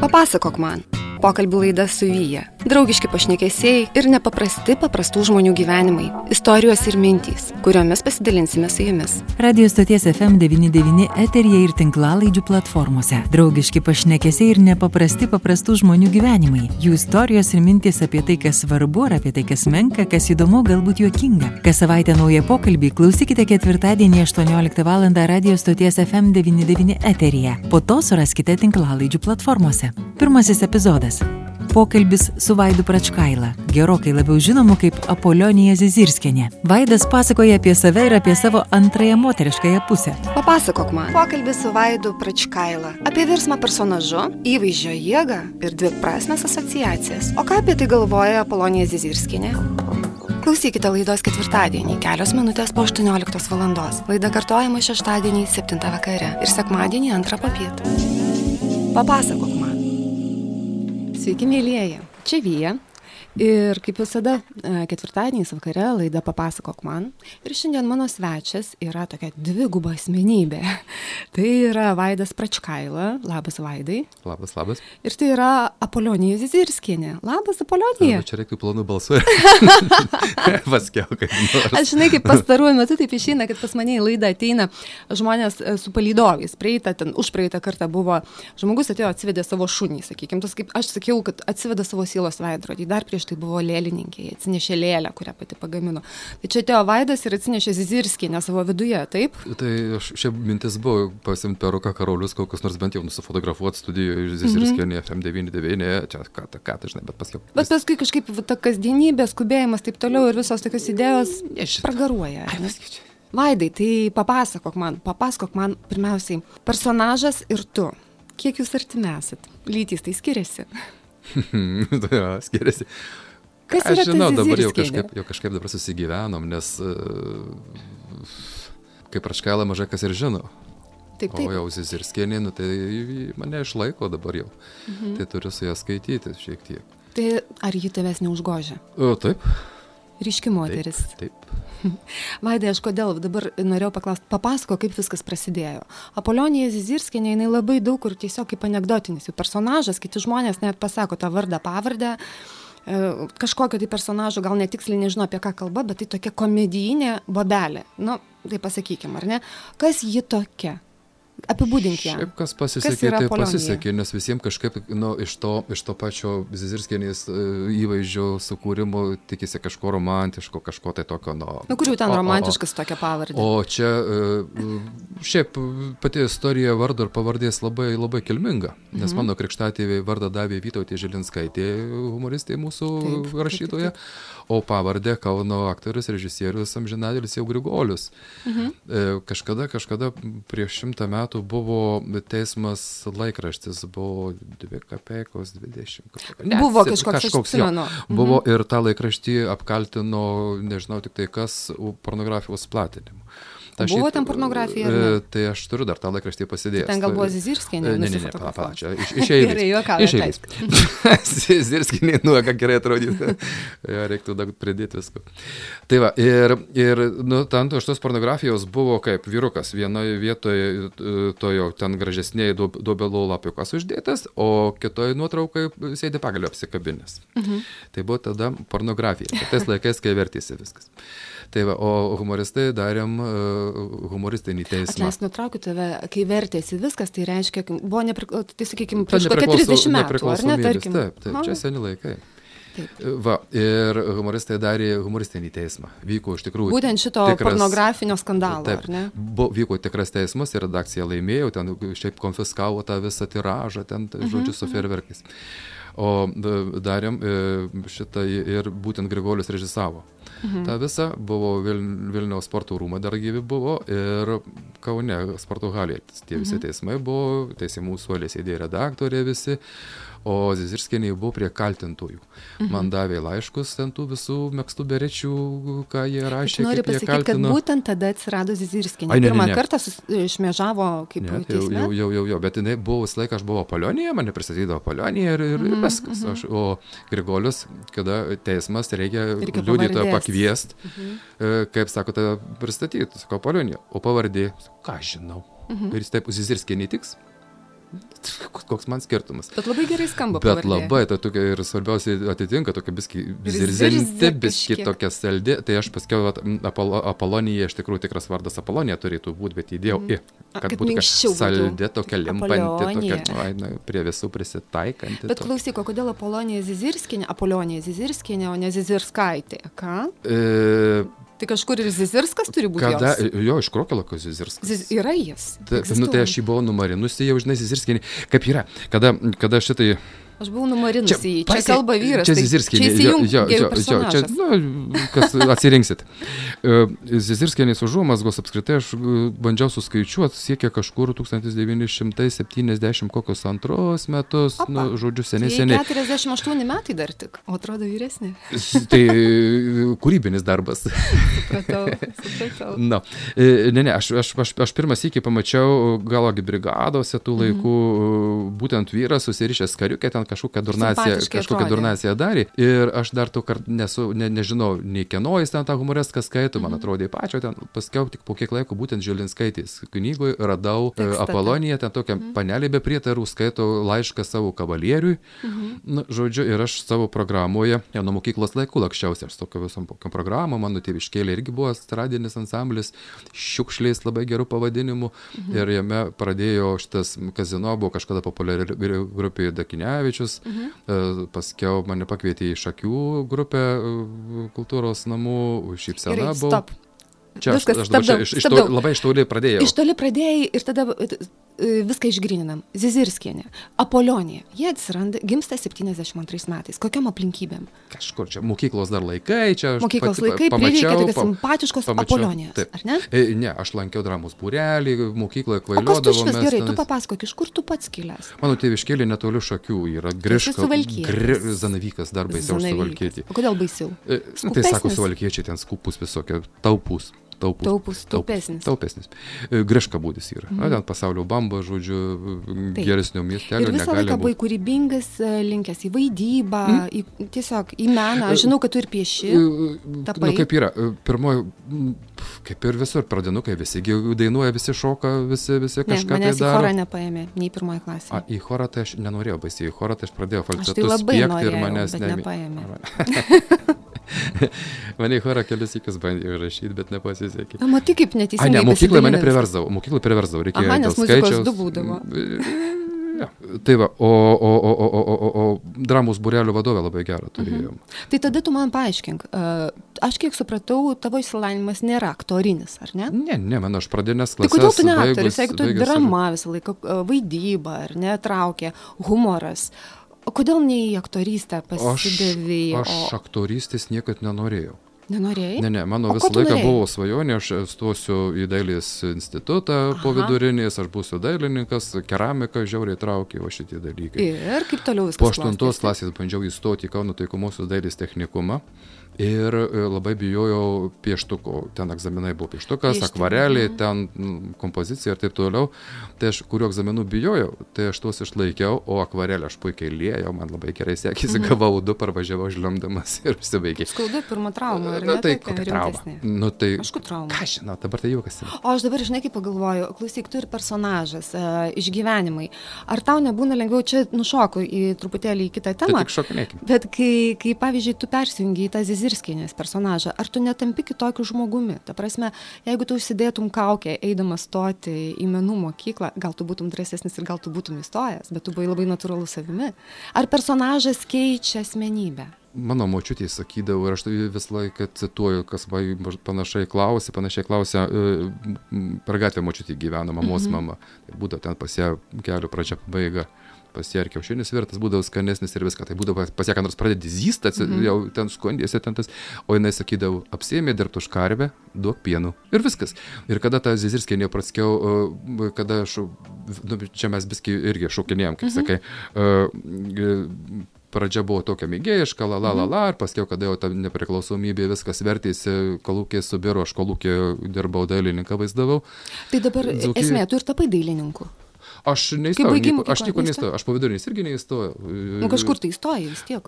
Papasakok man. Pokalbių laida su Vyja. Draugiški pašnekesiai ir nepaprasti paprastų žmonių gyvenimai. Istorijos ir mintys, kuriomis pasidalinsime su jumis. Radio stoties FM99 eterija ir tinklalaidžių platformose. Draugiški pašnekesiai ir nepaprasti paprastų žmonių gyvenimai. Jų istorijos ir mintys apie tai, kas svarbu, ar apie tai, kas menka, kas įdomu, galbūt juokinga. Kas savaitę naują pokalbį klausykite ketvirtadienį 18 val. radio stoties FM99 eterija. Po to suraskite tinklalaidžių platformose. Pirmasis epizodas. Pokalbis su Vaidu Pračkaila, gerokai labiau žinomu kaip Apolionija Zizirskienė. Vaidas pasakoja apie save ir apie savo antrąją moteriškąją pusę. Papasakok man. Pokalbis su Vaidu Pračkaila. Apie virsmą personažu, įvaizdžio jėgą ir dvi prasmes asociacijas. O ką apie tai galvoja Apolonija Zizirskienė? Klausykite laidos ketvirtadienį, kelios minutės po 18 val. Laida kartojama šeštadienį 7 vakare ir sekmadienį 2 popiet. Papasakok. Sveiki, mėlyjeji. Čia Vyja. Ir kaip visada, e, ketvirtadieniais vakare laida Papasakok man. Ir šiandien mano svečias yra tokia dviguba asmenybė. Tai yra Vaidas Pračkaila. Labas, Vaidai. Labas, labas. Ir tai yra Apolionija Zizirskienė. Labas, Apolionija. Na, čia reikia planų balsuoti. Paskiau, nors. Aš žinai, kaip pastaruoju metu taip išeina, kad pas mane į laidą ateina žmonės e, su palydovais. Praeitą, ten užpraeitą kartą buvo žmogus atėjo atsivedė savo šunį, sakykime. Tas kaip aš sakiau, kad atsiveda savo sielos veidrodį. Dar prieš tai buvo lėlininkė, jie atsinešė lėlę, kurią pati pagamino. Tai čia atėjo Vaidas ir atsinešė Zizirskienę savo viduje, taip? Tai šiaip mintis buvo pasimti peruką karolius, kokius nors bent jau nusifotografuoti studijoje iš Zizirskienė mm -hmm. FM99, čia ką, ką, ką, žinai, bet paskui. Bet paskui kažkaip ta kasdienybė, skubėjimas taip toliau ir visos tokios idėjos pragaruoja. Ai, Vaidai, tai papasakok man, papasakok man pirmiausiai, personažas ir tu. Kiek jūs artimi esat? Lytys tai skiriasi. ja, skiriasi. Kas Aš žinau, dabar jau kažkaip, jau kažkaip dabar susigyvenom, nes uh, kaip praškalą mažai kas ir žino. Taip, taip. O jau Zizirskienė, nu, tai mane išlaiko dabar jau. Mhm. Tai turiu su ją skaityti šiek tiek. Tai ar ji tavęs neužgožia? O, taip. Ryški moteris. Taip. taip. Vaidai, aš kodėl dabar norėjau paklausti, papasako, kaip viskas prasidėjo. Apolionija Zizirskienė, jinai labai daug kur tiesiog kaip anegdotinis jų personažas, kiti žmonės net pasako tą vardą, pavardę e, kažkokio tai personažo, gal netiksliai nežinau apie ką kalba, bet tai tokia komedijinė bobelė. Nu, tai pasakykime, ar ne? Kas ji tokia? Apibūdink ją. Šiaip kas pasisekė, kas tai pasisekė, nes visiems kažkaip nu, iš, to, iš to pačio Zizirskienės e, įvaizdžio sukūrimo tikisi kažko romantiško, kažko tai tokio. Nu, nu kurių ten o, romantiškas o, tokia pavardė? O čia e, šiaip pati istorija vardo ir pavardės labai, labai kilminga, nes mhm. mano krikštatėviai vardą davė Vytautė Žilinskaitė, humoristė mūsų taip, rašytoja. Taip, taip, o pavardę Kauno aktorius, režisierius Amžinadėlis jau Grigolius. Mhm. E, kažkada, kažkada prieš šimtą metų metų buvo teismas laikraštis, buvo 2 kapekos 20. Ne, buvo kažkoks, kažkoks jo, mhm. Buvo ir tą laikraštį apkaltino, nežinau tik tai kas, pornografijos platinimu. Ta buvo šit, ten pornografija? E, tai aš turiu dar tą laikraštį pasidėjęs. Ten gal buvo Zizirskienė? Ne, ne, ne, pala, čia iš, eilės. Zizirskienė, nu, ką gerai atrodyti. ja, reiktų dar pridėti visko. Tai va, ir, ir nu, ten iš tos pornografijos buvo kaip vyrukas. Vienoje vietoje to jau ten gražesnėje duobelų lapiukas uždėtas, o kitoje nuotraukai sėdi pagalio apsikabinės. Mhm. Tai buvo tada pornografija. Tais laikais, kai vertėsi viskas. Tai va, o humoristai darėm uh, humoristinį teismą. Atleis, nutraukiu tave, kai vertėsi viskas, tai reiškia, buvo, neprik... tai sakykime, prieš kokią 30 metų, ar ne, tarkim? Taip, taip, čia seni laikai. Taip. Va, ir humoristai darė humoristinį teismą. Vyko iš tikrųjų. Būtent šito tikras, pornografinio skandalo, taip, ar ne? Buvo, vyko tikras teismas ir redakcija laimėjo, ten šiaip konfiskavo tą visą tiražą, ten, uh -huh, žodžiu, su uh -huh. ferverkais. O darėm e, šitą ir būtent Grigolius režisavo. Mhm. Ta visa buvo Vil, Vilniaus sporto rūmai dar gyvi buvo ir Kaune sporto halėje. Tie visi mhm. teismai buvo, teismų suolė sėdėjo redaktorė visi o Zizirskienė buvo prie kaltintųjų. Mhm. Man davė laiškus ten tų visų mėgstų berečių, ką jie rašė. Noriu pasakyti, kad būtent tada atsirado Zizirskienė. Ai, ne, Pirmą ne, ne. kartą šmėžavo kaip ne, jau, jau, jau, jau, jau, bet jinai buvo visą laiką, aš buvau Polionija, mane pristatydavo Polonija ir, ir mhm, viskas. Mhm. Aš, o Grigolius, kada teismas reikia, reikia pakviesti, mhm. E, kaip sakote, pristatyti, sako Polonija, o pavardė, ką žinau. Mhm. Ir jis taip Zizirskienė tiks. Koks man skirtumas. Bet labai gerai skamba. Bet pavardė. labai, tai tokia ir svarbiausiai atitinka tokia biski zirzia biski tokia saldi. Tai aš paskiau Apolo, Apolonija, iš tikrųjų tikras vardas Apolonija turėtų būti, bet įdėjau į. A, Kad kad būtų tokia būtų. saldi, tokia limpanti, tokia, ai, na, prie visų prisitaikanti. Bet to- klausyk, o kodėl Apolonija Zizirskinė, Apolonija Zizirskinė, o ne Zizirskaitė? Ką? E, Tai kažkur ir Zizirskas turi būti. kada, jos. jo, iš Krokelako Zizirskas. Ziz, yra jis. Ta, nu, tai aš jį buvau numarinusi, jau žinai, Zizirskinį. Kaip yra, kada, kada šitai Aš buvau numarinusi jį. Čia patį- kalba vyras. Čia tai Zizirskienė. Čia jo, jo, įsijungia jo, jo, čia, nu, kas atsirinksit. E, Zizirskienės užuomasgos apskritai aš e, bandžiau suskaičiuoti, siekia kažkur 1970 kokius antrus metus, Opa. nu, žodžiu, seniai, Seniai. seniai. 48 metai dar tik, o atrodo vyresnė. Tai e, kūrybinis darbas. Supratau, supratau. Na, ne, ne, aš, aš, aš, aš pirmą sykį pamačiau galagi brigadose tų laikų, mm. būtent vyras susirišęs kariukė, ten kažkokią durnaciją, kažkokią durnaciją darė. Ir aš dar tų kart nesu, ne, nežinau, nei kieno jis ten tą humoreską skaito, Mhm. man atrodė pačio, ten paskiau tik po kiek laiko būtent Žilinskaitės knygoje radau e, Tekstą, Apoloniją, ten tokią mm. panelį be prietarų, skaito laišką savo kavalieriui. Mm. Na, žodžiu, ir aš savo programoje, jau nuo mokyklos laikų lakščiausiai, aš tokio visom tokiom programom, mano tėviškėlė irgi buvo stradinis ansamblis, šiukšliais labai gerų pavadinimų. Mhm. Ir jame pradėjo šitas kazino, buvo kažkada populiari gru- grupė Dakinevičius, mhm. paskiau mane pakvietė į Šakių grupę e, kultūros namų, šypsena buvo. stop. Čia aš, Viskas, aš čia stabdau, iš, iš to, stabdau. labai iš toli pradėjau. Iš toli pradėjai ir tada e, viską išgrininam. Zizirskienė, Apolonija. Jie atsiranda, gimsta 72 metais. Kokiam aplinkybėm? Kažkur čia mokyklos dar laikai, čia aš Mokyklos pati pa- laikai prireikė tokios pa- simpatiškos. Apolonijos, Taip. ar ne? E, ne, aš lankiau dramos būrelį, mokykloje kvailiodavau. gerai, tu papasakok, iš kur tu pats kilęs? Mano tėviškėlė netoli šakių yra Griška. Suvalkietis. Zanavykas dar baisiau už suvalkietį. O kodėl baisiau? E, nu, tai sako suvalkiečiai, ten skupus visokie, taupus. Taupus, Taupus, taupesnis. Taupesnis. E, Griška būdis yra. Mhm. Na, ten pasaulio bamba, žodžiu, Taip. geresnio miestelio Ir visą laiką buvai kūrybingas, e, linkęs į vaidybą, mm. į, tiesiog į meną. Aš žinau, kad tu ir pieši. tapai. Nu, kaip yra, e, pirmoji, kaip ir visur, pradinukai, visi dainuoja, visi šoka, visi, visi Ne, kažką tai manęs į daro. chorą nepaėmė, nei pirmoji klasė. A, į chorą tai aš nenorėjau baisiai, į chorą tai aš pradėjau Aš tai falcetus labai spiegti ir norėjau, manęs ne- nepaėmė. Mane į chorą kelias įkis bandė rašyti, bet nepasisekė. Na, matai, kaip A, neteisingai. ne, mokykloje mane priversdavo, mokykloje priversdavo, reikėjo. Dėl nes skaičiaus. du būdavo. Ja. Tai va, o, o, o, o, o, o, o dramos burelio vadovė labai gerą turėjo. Mhm. Tai tada tu man paaiškink, aš kiek supratau, tavo išsilavinimas nėra aktorinis, ar ne? Ne, ne, man aš pradinės Tai klasės. kodėl tu ne aktorius, jeigu tu drama visą laiką, vaidyba, ar ne, traukė, humoras. O kodėl ne į aktorystę Aš, pasidavėjai? aš aktorystės niekad nenorėjau. Nenorėjai? Ne, ne, mano O visą laiką norėjai? buvo svajonė, aš stosiu į dailės institutą po Aha. vidurinės, aš būsiu dailininkas, keramika žiauriai traukė, o šitie dalykai. Ir kaip toliau viskas? Po aštuntos klasės bandžiau įstoti į Kauno taikomosios dailės technikumą. Ir e, labai bijojau pieštuko. Ten egzaminai buvo pieštukas, akvareliai, ten kompozicija ir taip toliau. Tai aš kuriuo egzaminų bijojau, tai aš tuos išlaikiau, o akvarelę aš puikiai liejau, man labai gerai sekėsi, Mhm. gavau du, parvažiavau žliumdamas ir užsibaigė. Skaudu pirmą traumą, ar Na, ne? tai tokia kokia trauma. Nu, tai, Aišku, trauma. ką žinau, dabar tai juokas. O aš dabar, žinai, kaip pagalvoju, klausyk, tu ir personažas, uh, išgyvenimai. Ar tau nebūna lengviau, čia nušoku į truputėlį į kitą Tai temą, tik šokinėkim. bet kai, kai, pavyzdžiui, tu persijungi į tą Zizirskienės personažą, ar tu netampi kitokiu žmogumi? Ta prasme, jeigu tu užsidėtum kaukę, eidamas stoti į menų mokyklą, gal tu būtum drąsesnis ir gal tu būtum įstojęs, bet tu buvai labai natūralus savimi. Ar personažas keičia asmenybę? Mano močiutė sakydavo ir aš tai visą laiką cituoju, kas panašiai klausė, panašiai klausė, e, per gatvę močiutė gyveno, mamos mhm. mama. Tai būdavo ten pas ją kelio pradžia pabaiga. Pas ją ir kiaušinis virtas būdavo skanesnis ir viską. Tai būdavo pas ją, kad nors pradedi zysti, mhm. jau ten skundėsi ten tas. O jinai sakydavo, apsėmė dirbti už karvę, duok pienų. Ir viskas. Ir kada tą zizirskėnė praskiau, kada aš, nu, čia mes biski irgi šaukinėjom, kaip mhm. sakai, e, pradžia buvo tokia mėgėjiška, la la la la, ir paskiau, kada jau ta nepriklausomybė viskas vertėsi, kolūkė subiro, aš kolūkė dirbau dailininką vaizdavau. Tai dabar Dzūkijoj- esmė, tu ir tapai dailininku. Aš neįstojau, nieko- aš neįstojai? neįstojau, aš po vidurinės irgi neįstojau. Nu, kažkur tai įstoji vis tiek.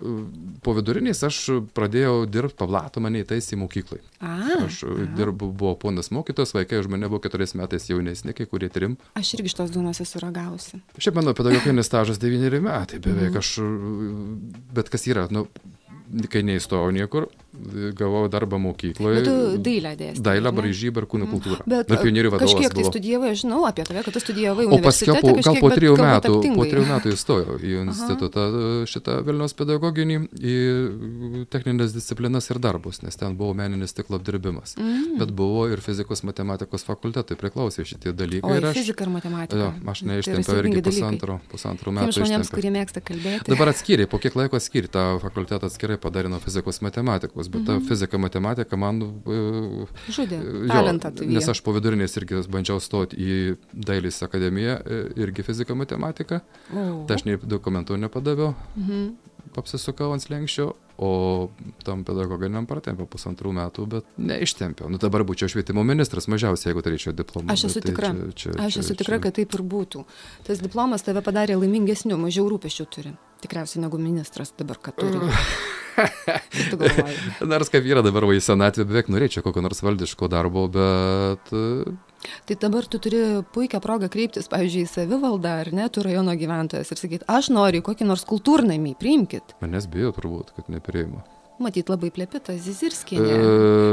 Po vidurinės aš pradėjau dirbti, pablato mane įtaisė mokyklai. A, Aš dirbu, buvo ponas mokytojas, vaikai už mane buvo keturiais metais jaunesni, kai kurie trim. aš irgi šitos duonos esu ragavusi. Šiaip mano pedagoginis stažas devyneri metai beveik. Aš, bet kas yra, nu, kai neįstojau niekur, gavau darbą mokykloje. Bet tu dailę dėstei. Dailę, braižybą ir kūno kultūrą. Bet Ir pionierių vadovas. kažkiek tai studijavai, žinau apie tave, kad tu studijavai O paskiau, po, universitete. gal po trijų metų, po trijų metų įstojau į institutą e, šitą Vilniaus pedagoginį, į techninės disciplinas ir darbus, nes ten buvo meninis stiklo apdirbimas. Mm. Bet buvo ir fizikos matematikos fakultetai priklausė šitie dalykai. O ir aš, fizika ir matematika. jo, aš Tai neištempiau irgi pusantro, pusantro metų. žmonėms, kurie mėgsta kalbėti. Dabar atskyrė, po kiek laiko atskyrė tą fakultetą atskirai padarė nuo fizikos matematikos, bet ta fizika matematika man... e, Žudė. jo, Talentą tai. Nes aš po vidurinės irgi bandžiau stoti į Dailės akademiją, e, irgi fizika matematika. O. Tai aš nei dokumentų nepadaviau, Mhm. apsisukau ant slengščio, o tam pedagoginiam pratempiau pusantrų metų, bet neištempiau. Nu dabar būčiau švietimo ministras mažiausiai, jeigu turėčiau diplomą. Aš esu tai tikra. čia- čia- Aš čia- esu tikra, čia- kad taip ir būtų. Tas diplomas tave padarė laimingesniu, mažiau rūpešių turi. Tikriausiai negu ministras dabar, kad turi. Nors kaip yra dabar va į senatvę, beveik norėčiau kokio nors valdiško darbo, bet e, Tai dabar tu turi puikią progą kreiptis, pavyzdžiui, į savivaldą ar ne, tu rajono gyventojas ir sakyti, aš noriu kokį nors kultūrnamį, priimkit. manęs bijo turbūt, kad nepriima. Matyt, labai plėpita Zizirskinė. E,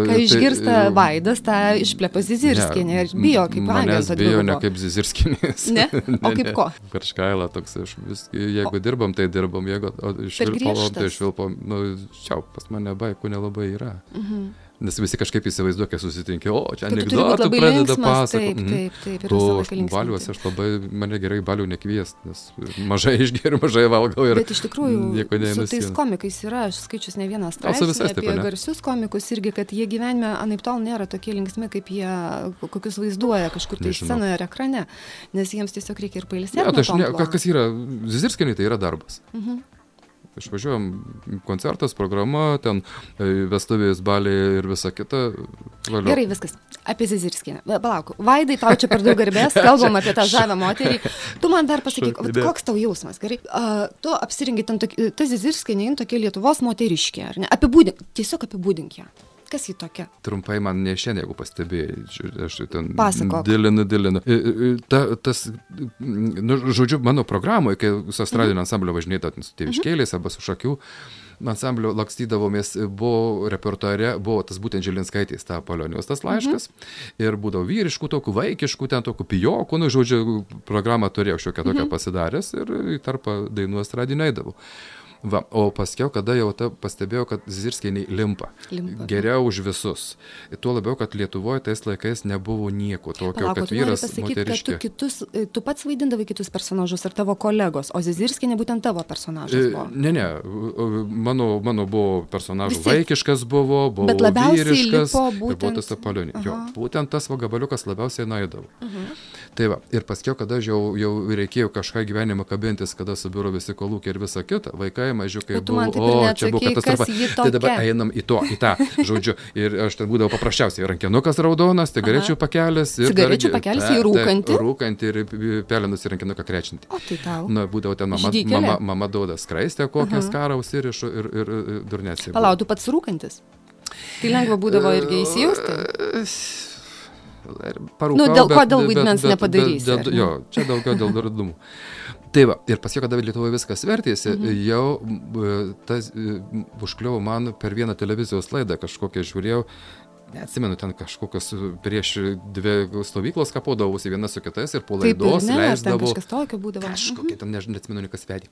Kai tai, išgirsta e, Vaidas, tą išplepa Zizirskinė ir bijo kaip agentą bijo ne kaip Zizirskinis. Ne? O kaip ko? Kažkaila toks, aš vis, jeigu dirbam, tai dirbam, jeigu o išvilpom, tai išvilpom, nu, čia pas mane baikų nelabai yra. Mhm. Nes visi kažkaip įsivaizduoja, kai susitinki, o čia anegdotų pradeda pasakoti. taip, taip, taip, ir Tu linksminti. baliuose aš labai, mane gerai balių nekviest, nes mažai išgeriu, mažai valgau ir Bet iš tikrųjų, nieko su tais komikais yra, aš skaičius ne vieną straipsnį apie taip, ane? garsius komikus irgi, kad jie gyvenime anaip tol nėra tokie linksmi, kaip jie kokius vaizduoja kažkur tai Nežinau. scenoje ar ekrane, nes jiems tiesiog reikia ir pailsėti. Ne, tai aš ne, kas yra, Zizirskiniai tai yra darbas. Mhm. Išvažiuojam, koncertas, programa, ten e, vestuvės, baliai ir visa kita. Valio. Gerai, viskas. Apie Zizirskinę. Palauk, Vaidai, tau čia per daug garbės, kalbam apie tą žavę moterį. Tu man dar pasakyk, vat koks tau jausmas, gerai? A, tu apsirengi ten, ta Zizirskinė, tokia Lietuvos moteriškė, ar ne? Apibūdink, tiesiog apibūdink ją. Kas ji tokia? Trumpai man ne šiandien, jeigu pastebėjai, aš ten Pasakok. dilinu, dilinu. Ta, tas, nu, žodžiu, mano programoje, kai su estradinio ansamblio važinėta ten su tėviškėliais arba su šakiu, ansamblio lakstydavomės, buvo repertuare, buvo tas būtent Žilinskaitės, ta Polionijos tas laiškas. Ir būdavo vyriškų, tokių vaikiškų, ten tokių pijokų, nu, žodžiu, programą turėjau šiokią tokią pasidaręs ir į tarpą dainų estradinę eidavau. Va, o paskiau, kada jau ta, pastebėjau, kad Zirskieniai limpa. Limpa. Geriau už visus. Ir tuo labiau, kad Lietuvoje tais laikais nebuvo nieko tokio, Palauk, kad vyras kad tu, moteriškė. kitus, e, tu pats vaidindavai kitus personažus ar tavo kolegos, o Zizirskinė būtent tavo personažas E, buvo. Ne, ne, mano, mano buvo personažų Vis tiek. vaikiškas buvo, buvo Bet labiausiai vyriškas, ir buvo būtent- tas apalionė. Jo, Aha. būtent tas va gabaliukas labiausiai naidavo. Tai va, ir paskiau, kada jau, jau reikėjo kažką gyvenimą kabintis, kada subiro visi kolūkiai ir visa kita, vaikai mažiukai Bet tu buvo, ir o čia buvo katastrofa. Tai dabar einam į, to, į tą, žodžiu, ir aš ten būdavau paprasčiausiai, rankinukas raudonas, cigarečių pakelis. ir Cigarečių pakelis, ta- rūkanti? Rūkanti ir pelinus į rankinuką krečinti. O tai tau. Na, būdavo ten mama, Žydelė? mama, mama duoda skraistę kokią skarą užsirišu ir, ir, ir durnėsi. Palauk, tu pats rūkantis. Tai lengva būdavo irgi įsijausti. Parūkau, Nu, dėl ko dėl vaidmens nepadarysi, jo, čia daugiau dėl dardumų. Tai va, ir paskui, kada Lietuvoje viskas vertėsi, mhm. jau m, tas m, užkliuvo man per vieną televizijos laidą kažkokią žiūrėjau. Neatsimenu, ten kažkokios prieš dvi stovyklos kapodavosi viena su kitais ir po Taip, ir laidos ne, ten leisdavo. kažkas tokio būdavo. Kažkokia, ten než- neatsimenu, kas vedė.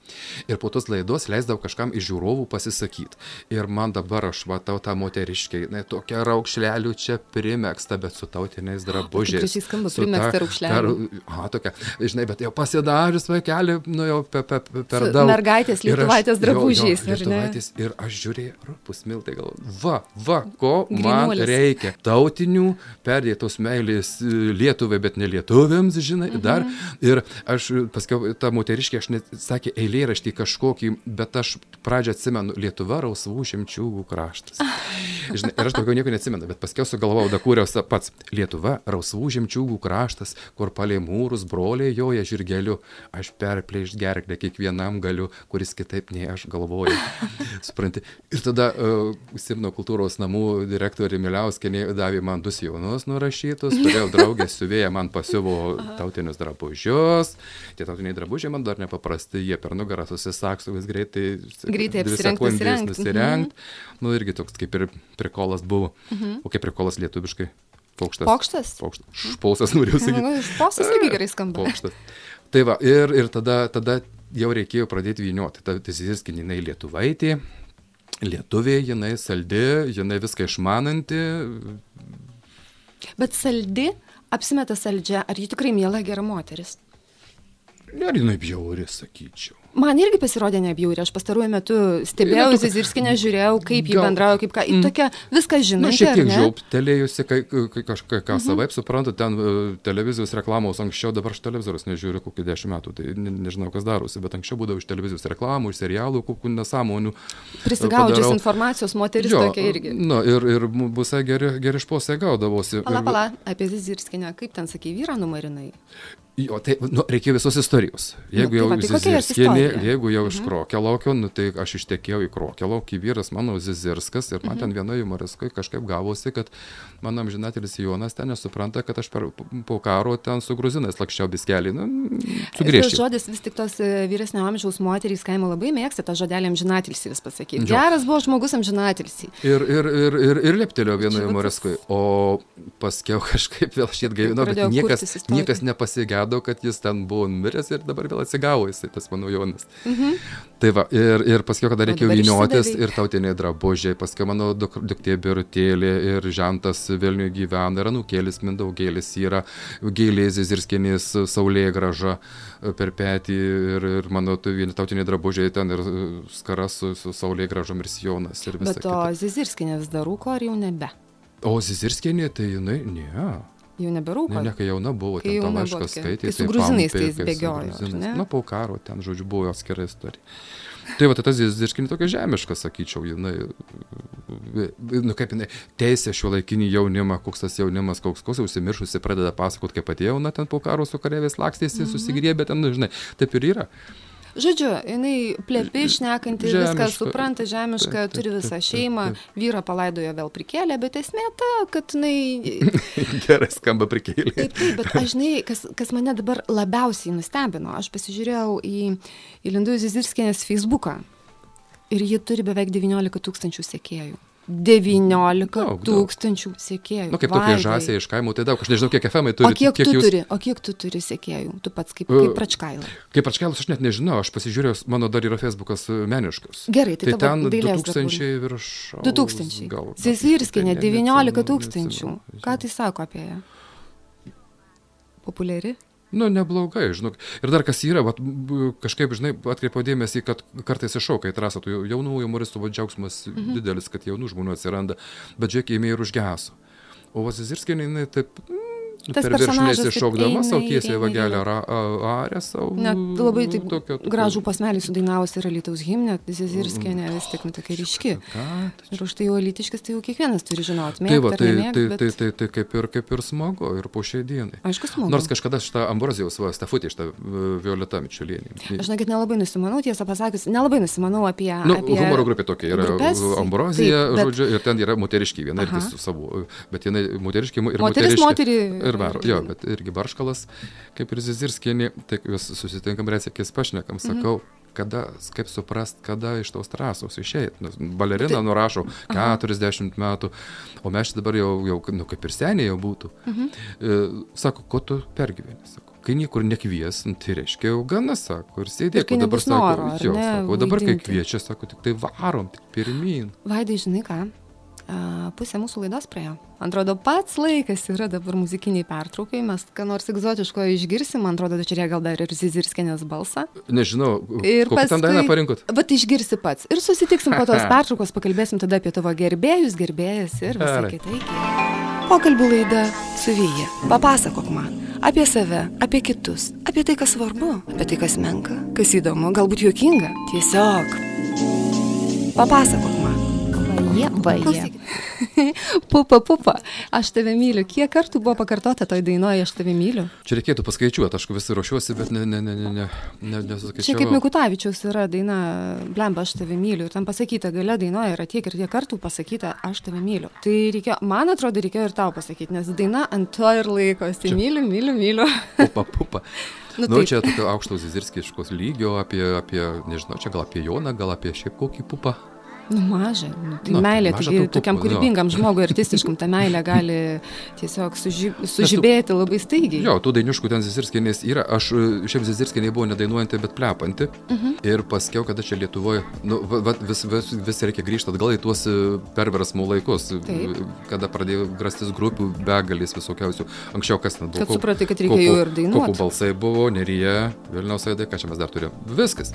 Ir po tos laidos leisdavau kažkam iš žiūrovų pasisakyti. Ir man dabar aš matau tą moteriškiai, jinai tokia raukšlelių čia primėgsta, bet su tautiniais drabužiais. gražiai skamba, Su ta- primegzta raukšlelių. Aha, tokia, žinai, bet jau pasidarius vaikelį, nu jau pe, pe, pe, per daug. mergaitės lietuvaitės drabužiais, jo, jo, ne? lietuvaitės. Ir aš žiūrėjau, rupus miltai gal. Va, va, ko Grynuolis. man reikia. Reikia tautinių, perdėtos meilės e, Lietuvai, bet ne lietuviams, žinai, mhm. dar. Ir aš paskiau, ta moteriškė, aš net sakė eilėraštį kažkokį, bet aš pradžią atsimenu Lietuva rausvų šimčiųgų kraštas. Žinai, ir aš daugiau nieko neatsimenu, bet paskiau sugalvojau, da kūriau pats Lietuva rausvų žemčiūgų kraštas, kur palei mūrus broliai joja žirgeliu, aš perplėšt gerklę kiekvienam galiu, kuris kitaip nei aš galvoju. Supranti. Ir tada uh, Simno kultūros namų direktorė Miliauskinė davė man du jaunus nurašytus, turėjau draugę siuvėją, man pasiuvo tautinius drabužius, tie tautiniai drabužiai man dar nepaprasti, jie per nugarą susisaksto vis greitai, greitai apsirengti, nusirengt. Mhm. Nu irgi toks kaip ir prikolas buvo. Mhm. O kaip prikolas lietuviškai? Paukštas. Paukštas? Paukštas. Špausas norėjau sakyti. Nu, Špausas irgi gerai skamba. Paukštas. Tai va, ir, ir tada, tada jau reikėjo pradėti vynioti. Ta Tizirskė, jinai lietuvaitė, lietuvė, jinai saldi, jinai viską išmananti. Bet saldi, apsimeta saldžia, ar ji tikrai miela gera moteris? Ne, jinai bjauri, sakyčiau. Man irgi pasirodė nebjauri, aš pastaruoju metu stebėjau tokia... Zizirskinę, žiūrėjau, kaip jį bendrauja, kaip ką, mm. tokia viską žinau. Na, šiek tiek žiauptelėjusi, kai, kai kažką ką mhm. savaip suprantu, ten uh, televizijos reklamos anksčiau, dabar aš televizorius nežiūriu kokį dešimt metų, tai ne, nežinau, kas darosi, bet anksčiau būdavo iš televizijos reklamų, iš serialų, kokių nesąmonių. Prisigaudžius informacijos, moteris jo, tokia irgi. Na, ir, ir busai geri, geri išposai gaudavosi. Pala, pala, apie Zizirskinę, kaip ten sakai, vyrą numarinai? Jo, tai nu, reikia visos istorijos. Jeigu nu, jau tai Zizirskienė, jeigu jau iš mhm. Krokialaukio, nu, tai aš ištekėjau į Krokialaukį, vyras mano Zizirskas ir man mhm. ten vienoje humoriskoje kažkaip gavosi, kad mano amžinatelis Jonas ten nesupranta, kad aš per, po karo ten su gruzinais lakščiau biskelį. Nu, sugrįžti. Tas žodis vis tik tos e, vyresnio amžiaus moterys kaimo labai mėgsta tą žodelį amžinatilsi vis pasakyti. Geras buvo žmogus amžinatilsi. Ir, ir, ir, ir, ir leptelio vienoje humoriskoje. O paskiau kažkaip vėl šiet gaivino, bet niekas, niekas nepasigėdo atrado, kad jis ten buvo miręs ir dabar vėl atsigavo jisai, tas mano jaunas. Mhm. Tai va, ir, ir paskui, kada reikėjo vyniotis ir tautiniai drabužiai, paskui mano duk, duktė birutėlė ir žentas Vilniuje gyvena, ir anukėlis Mindaugėlis yra, gėlėzis ir skenės saulė graža e, per petį ir, ir mano tautiniai drabužiai ten ir skaras su, su saulė gražom ir sijonas. Ir Bet o Zizirskinė vis dar rūko ar jau nebe? O Zizirskinė, tai jinai, ne. Jau neberūko. Ne, ne, kai jauna buvo, kai ten tą laišką skaitė. Tai su gruzinais tai jis bėgiojo. Nu, po karo ten, žodžiu, buvo atskira istorija. Tai va, tai tas Zirškinė tokia žemiška, sakyčiau, jinai, nu kaip jinai, teisė šio laikinį jaunimą, koks tas jaunimas, koks koks užsimiršusi, pradeda pasakoti, kaip pati jauna ten po karo su karėvės lakstėsi, mm -hmm. susigriebė ten, nu, žinai, taip ir yra. Žodžiu, jinai plepi, šnekanti, viską supranta, žemiška, taip, turi visą šeimą, vyrą palaidojo vėl prikėlė, bet esmė ta, kad jinai... Gerai skamba prikėlė. Taip, taip, bet aš žinai, kas, kas mane dabar labiausiai nustebino, aš pasižiūrėjau į, į Lindų Zizirskienės Facebooką ir ji turi beveik 19 tūkstančių sekėjų. 19 daug, tūkstančių daug. sekėjų. Na, nu, kaip tokie žasiai iš kaimo, tai daug. Aš nežinau, kiek FM turi. O kiek, kiek tu jūs... turi? O kiek tu turi sekėjų? Tu pats kaip, kaip pračkailą. Kaip pračkailas aš net nežinau, aš pasižiūrėjau, mano dar yra Facebookas e, meniškas. Gerai, tai, tai ten 2000 virš. 2000. Gal. Zizirskė, 19 tūkstančių. Ką tai sako apie ją? Populiari? Nu, neblogai, žinok. Ir dar kas yra, vat, kažkaip, žinai, atkreipiau dėmesį, kad kartais iššaukia į trasą, tų jaunų humoristų džiaugsmas mhm. didelis, kad jaunų žmonių atsiranda, bet žiūrėk, jie ir užgeso. O Vazizirskė, jinai taip, Tas per virš nesišokdama savo tiesiai vagelę arę savo. Net labai taip tokio, tokio... gražų pasmelį sudainavus yra Lietuvos himne, Zizirskienė vis tik nu, tokia ryški. Ir už tai jau lytiškas, tai jau kiekvienas turi žinoti. Tai, va, tai, nemėgt, tai, bet... tai, tai, tai kaip, ir, kaip ir smagu, ir po šiai dienai. Aišku, smagu. Nors kažkada šitą Ambrozijos va, stafutį, šitą Violeta Mičiulienį. Aš žinokit, nelabai nusimanau, tiesą pasakius, nelabai nusimanau apie... Nu, apie humoro grupė tokia yra grupės, Ambrozija, taip, bet... žodžiu, ir ten yra moteriški, viena ir su savo, bet jinai moteriški ir moteriški. Moteris moterį. Ir varo, jo, bet irgi Barškalas, kaip ir Zizirskienė, tai vis susitinkam recepkės pašnekam, sakau, mhm kada, kaip suprast, kada iš tos trasos išėjai. Balerina tai, nurašo 40 aha. metų, o mes dabar jau, jau nu, kaip ir seniai jau būtų. Mhm. E, sako, ko tu pergyveni? Sako, kai niekur nekvies, nu, tai reiškia jau gana, sako, ir sėdėk, o dabar sako, jo, ne, sako, o dabar kai kviečia, sako, tik tai varom, tik pirmin. Vaidai, žinai ką? Pusė mūsų laidos praėjo. Atrodo, pats laikas yra dabar muzikiniai pertraukai, mes ką nors egzotiško išgirsim, man atrodo, čia gal dar ir Zizirskienės balsą. Nežinau, ir kokią ten dainą parinkot. Bet išgirsi pats. Ir susitiksim po tos pertraukos, pakalbėsim tada apie tavo gerbėjus, gerbėjas ir visą kitą. Pokalbių laida su Vyja. Papasakok man apie save, apie kitus, apie tai, kas svarbu, apie tai, kas menka, kas įdomu, galbūt juokinga. Tiesiog. Papasakok. Vaje, vaje. pupa, pupa, aš tave myliu. Kiek kartų buvo pakartota toj dainoje, aš tave myliu? Čia reikėtų paskaičiuoti, aš visi ruošiuosi, bet ne, ne, ne, ne, ne, ne nesuskaičiuoju. Čia kaip Mikutavičiaus yra daina, blemba, aš tave myliu. Ir ten pasakyta, gale dainoje yra tiek ir tiek kartų pasakyta, aš tave myliu. Tai reikėjo, man atrodo, reikėjo ir tau pasakyti, nes daina ant to ir laikosi. Myliu, myliu, myliu. Pupa, pupa. Nu, nu čia tokio aukšto zizirskiškos lygio, apie, apie, nežinau, čia gal apie Joną, gal apie šiaip kokį pupą. Nu, maža. Nu, tai nu, meilė, taigi tokiam kūrybingam žmogui, artistiškam, ta meilė gali tiesiog suži, sužibėti labai staigiai. Jo, tų dainiškų ten Zizirskienės yra. Aš šiaip Zizirskienė buvo nedainuojanti, bet plepanti. Uh mhm. -huh. Ir paskiau, kada čia Lietuvoje, nu, va, vis, vis, vis reikia grįžti atgal į tuos e, perversmų laikus, Taip. kada pradėjo grastis grupių begalės visokiausių. Anksčiau kas ten buvo? Kad supratai, kad reikėjo ir dainuoti. Kokų balsai buvo, Nerija, Vilniaus Aidai, ką čia mes dar turėjome. Viskas.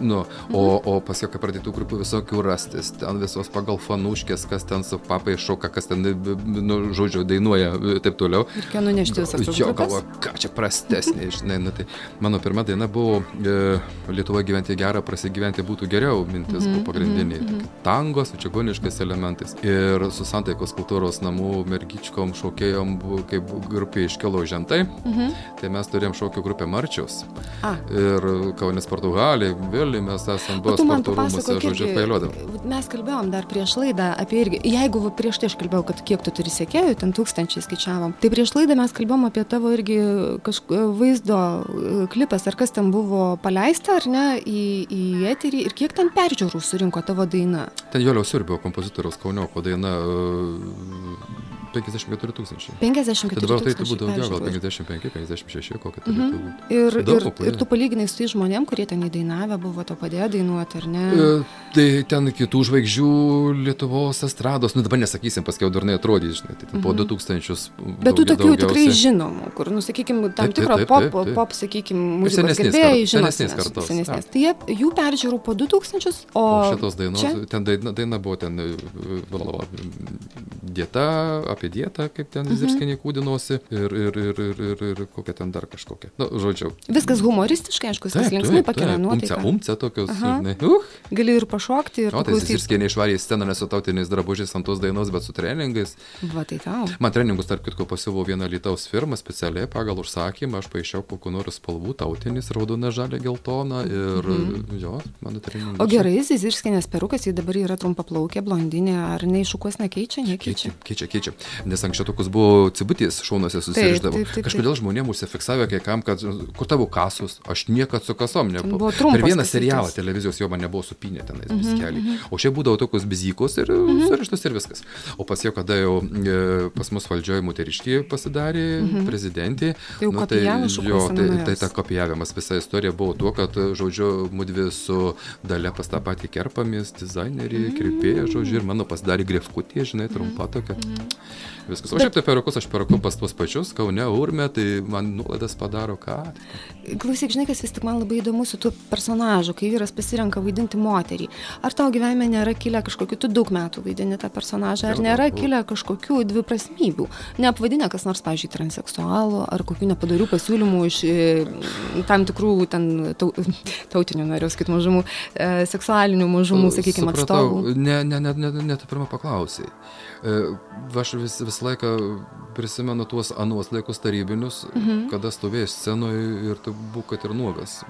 Nu, uh -huh. o, o paskiau, kai pradėtų grupių visokių rasti priežastis, ten visos pagal fanuškės, kas ten su papai šoka, kas ten, nu, žodžiu, dainuoja ir taip toliau. Reikia nunešti visą tą. Jo, galvo, ką čia prastesnė, žinai, nu, tai mano pirma daina buvo e, Lietuvoje gyventi gerą, prasigyventi būtų geriau, mintis mm -hmm, buvo pagrindiniai. Mm -hmm. Tango su čigoniškais elementais. Ir su Santaikos kultūros namų mergičkom šokėjom, kaip grupė iškilo žentai, -hmm. tai mes turėjom šokių grupę Marčiaus. A. Ir Kaunis Portugalija, Vilniuje mes esame buvę sporto rūmose, žodžiu, pailiuodami mes kalbėjom dar prieš laidą apie irgi, jeigu prieš tai aš kalbėjau, kad kiek tu turi sekėjų, ten tūkstančiai skaičiavom, tai prieš laidą mes kalbėjom apie tavo irgi kažkokio vaizdo e, klipas, ar kas ten buvo paleista ar ne į, į eterį ir kiek ten peržiūrų surinko tavo daina. Ten Jolio Sirbio kompozitoriaus Kaunioko daina uh, 54 tūkstančiai. 54 tūkstančiai. Dabar tai turbūt daugiau, gal 55, 56, kokia tai mhm. Ir, ir, ir tu palyginai su tais žmonėm, kurie ten įdainavę buvo, to padėjo dainuoti, ar ne? E, tai ten kitų žvaigždžių Lietuvos estrados, nu dabar nesakysim, paskiau durnai atrodys, žinai, tai mhm. po 2000. Bet tų tokių tikrai žinomų, kur, nu, sakykime, tam taip, tikro taip, taip, pop, taip. pop, sakykime, muzikos gerbėjai žino. Senesnės kartos. Senesnės. Tai jie, jų peržiūrų po 2000, o... o šitos dainos, ten daina, daina buvo ten dieta, apie dietą, kaip ten mhm. zirskiniai kūdinosi ir, ir, ir, ir, ir, ir kokia ten dar kažkokia. Na, nu, žodžiu. Viskas humoristiškai, aišku, viskas linksmai pakelia nuotaiką. Umce, umce tokios, žinai. Uh. Gali ir pašokti. Ir o, tai zirskiniai išvarė į sceną ne su tautiniais drabužiais ant tos dainos, bet su treningais. Va, tai tau. Man treningus, tarp kitko, pasiuvau vieną Lietuvos firmą specialiai pagal užsakymą, aš paaišiau kokiu nors spalvų, tautinis, raudona, žalia, geltona ir mhm. jo, mano treningai. O gerai, zirskinias perukas, jis dabar yra trumpa plaukė, blondinė, ar neiššukuos nekeičia, nekeičia. Keičia, keičia. keičia nes anksčiau tokius buvo cibutės šonuose susiriždavo. Kažkodėl žmonėms užsifiksavę, kai kam, kad kur tavo kasus, aš niekad su kasom nebuvau. Per vieną serialą televizijos jo man nebuvo supinę tenais mm -hmm, keliai. -hmm. O čia būdavo tokius bizykos ir mm -hmm. surištus ir viskas. O pas jau, kada jau e, pas mus valdžioje moteriškė pasidarė mm -hmm. prezidentė, tai, nu, tai, jo, tai, tai ta kopijavimas, visa istorija buvo tuo, kad, žodžiu, mudvi su dalė pas tą patį kerpamis, dizainerį, mm -hmm. kirpėją, žodžiu, ir mano pasidarė grefkutė, žinai, trumpa tokia. -hmm. Viskas. O šiaip tai perukus aš perku pas tuos pačius, Kaune, Urme, tai man nuolaidas padaro ką. Klausyk, žinai, kas vis tik man labai įdomu su tuo personažu, kai vyras pasirenka vaidinti moterį. Ar tau gyvenime nėra kilę kažkokiu, tu daug metų vaidini tą personažą, ar nėra kilę kažkokių dviprasmybių? Neapvadinę kas nors, pavyzdžiui, transseksualų, ar kokių nepadarių pasiūlymų iš e, tam tikrų ten tautinių, noriu sakyti, mažumų, e, seksualinių mažumų, sakykime, atstovų? Ne, ne, ne, ne, ne, tu pirmą paklausai. E, aš vis, visą laiką prisimenu tuos anuos laikus tarybinius, mhm. kada stovėjai scenoje ir tu būk, kad ir nuogas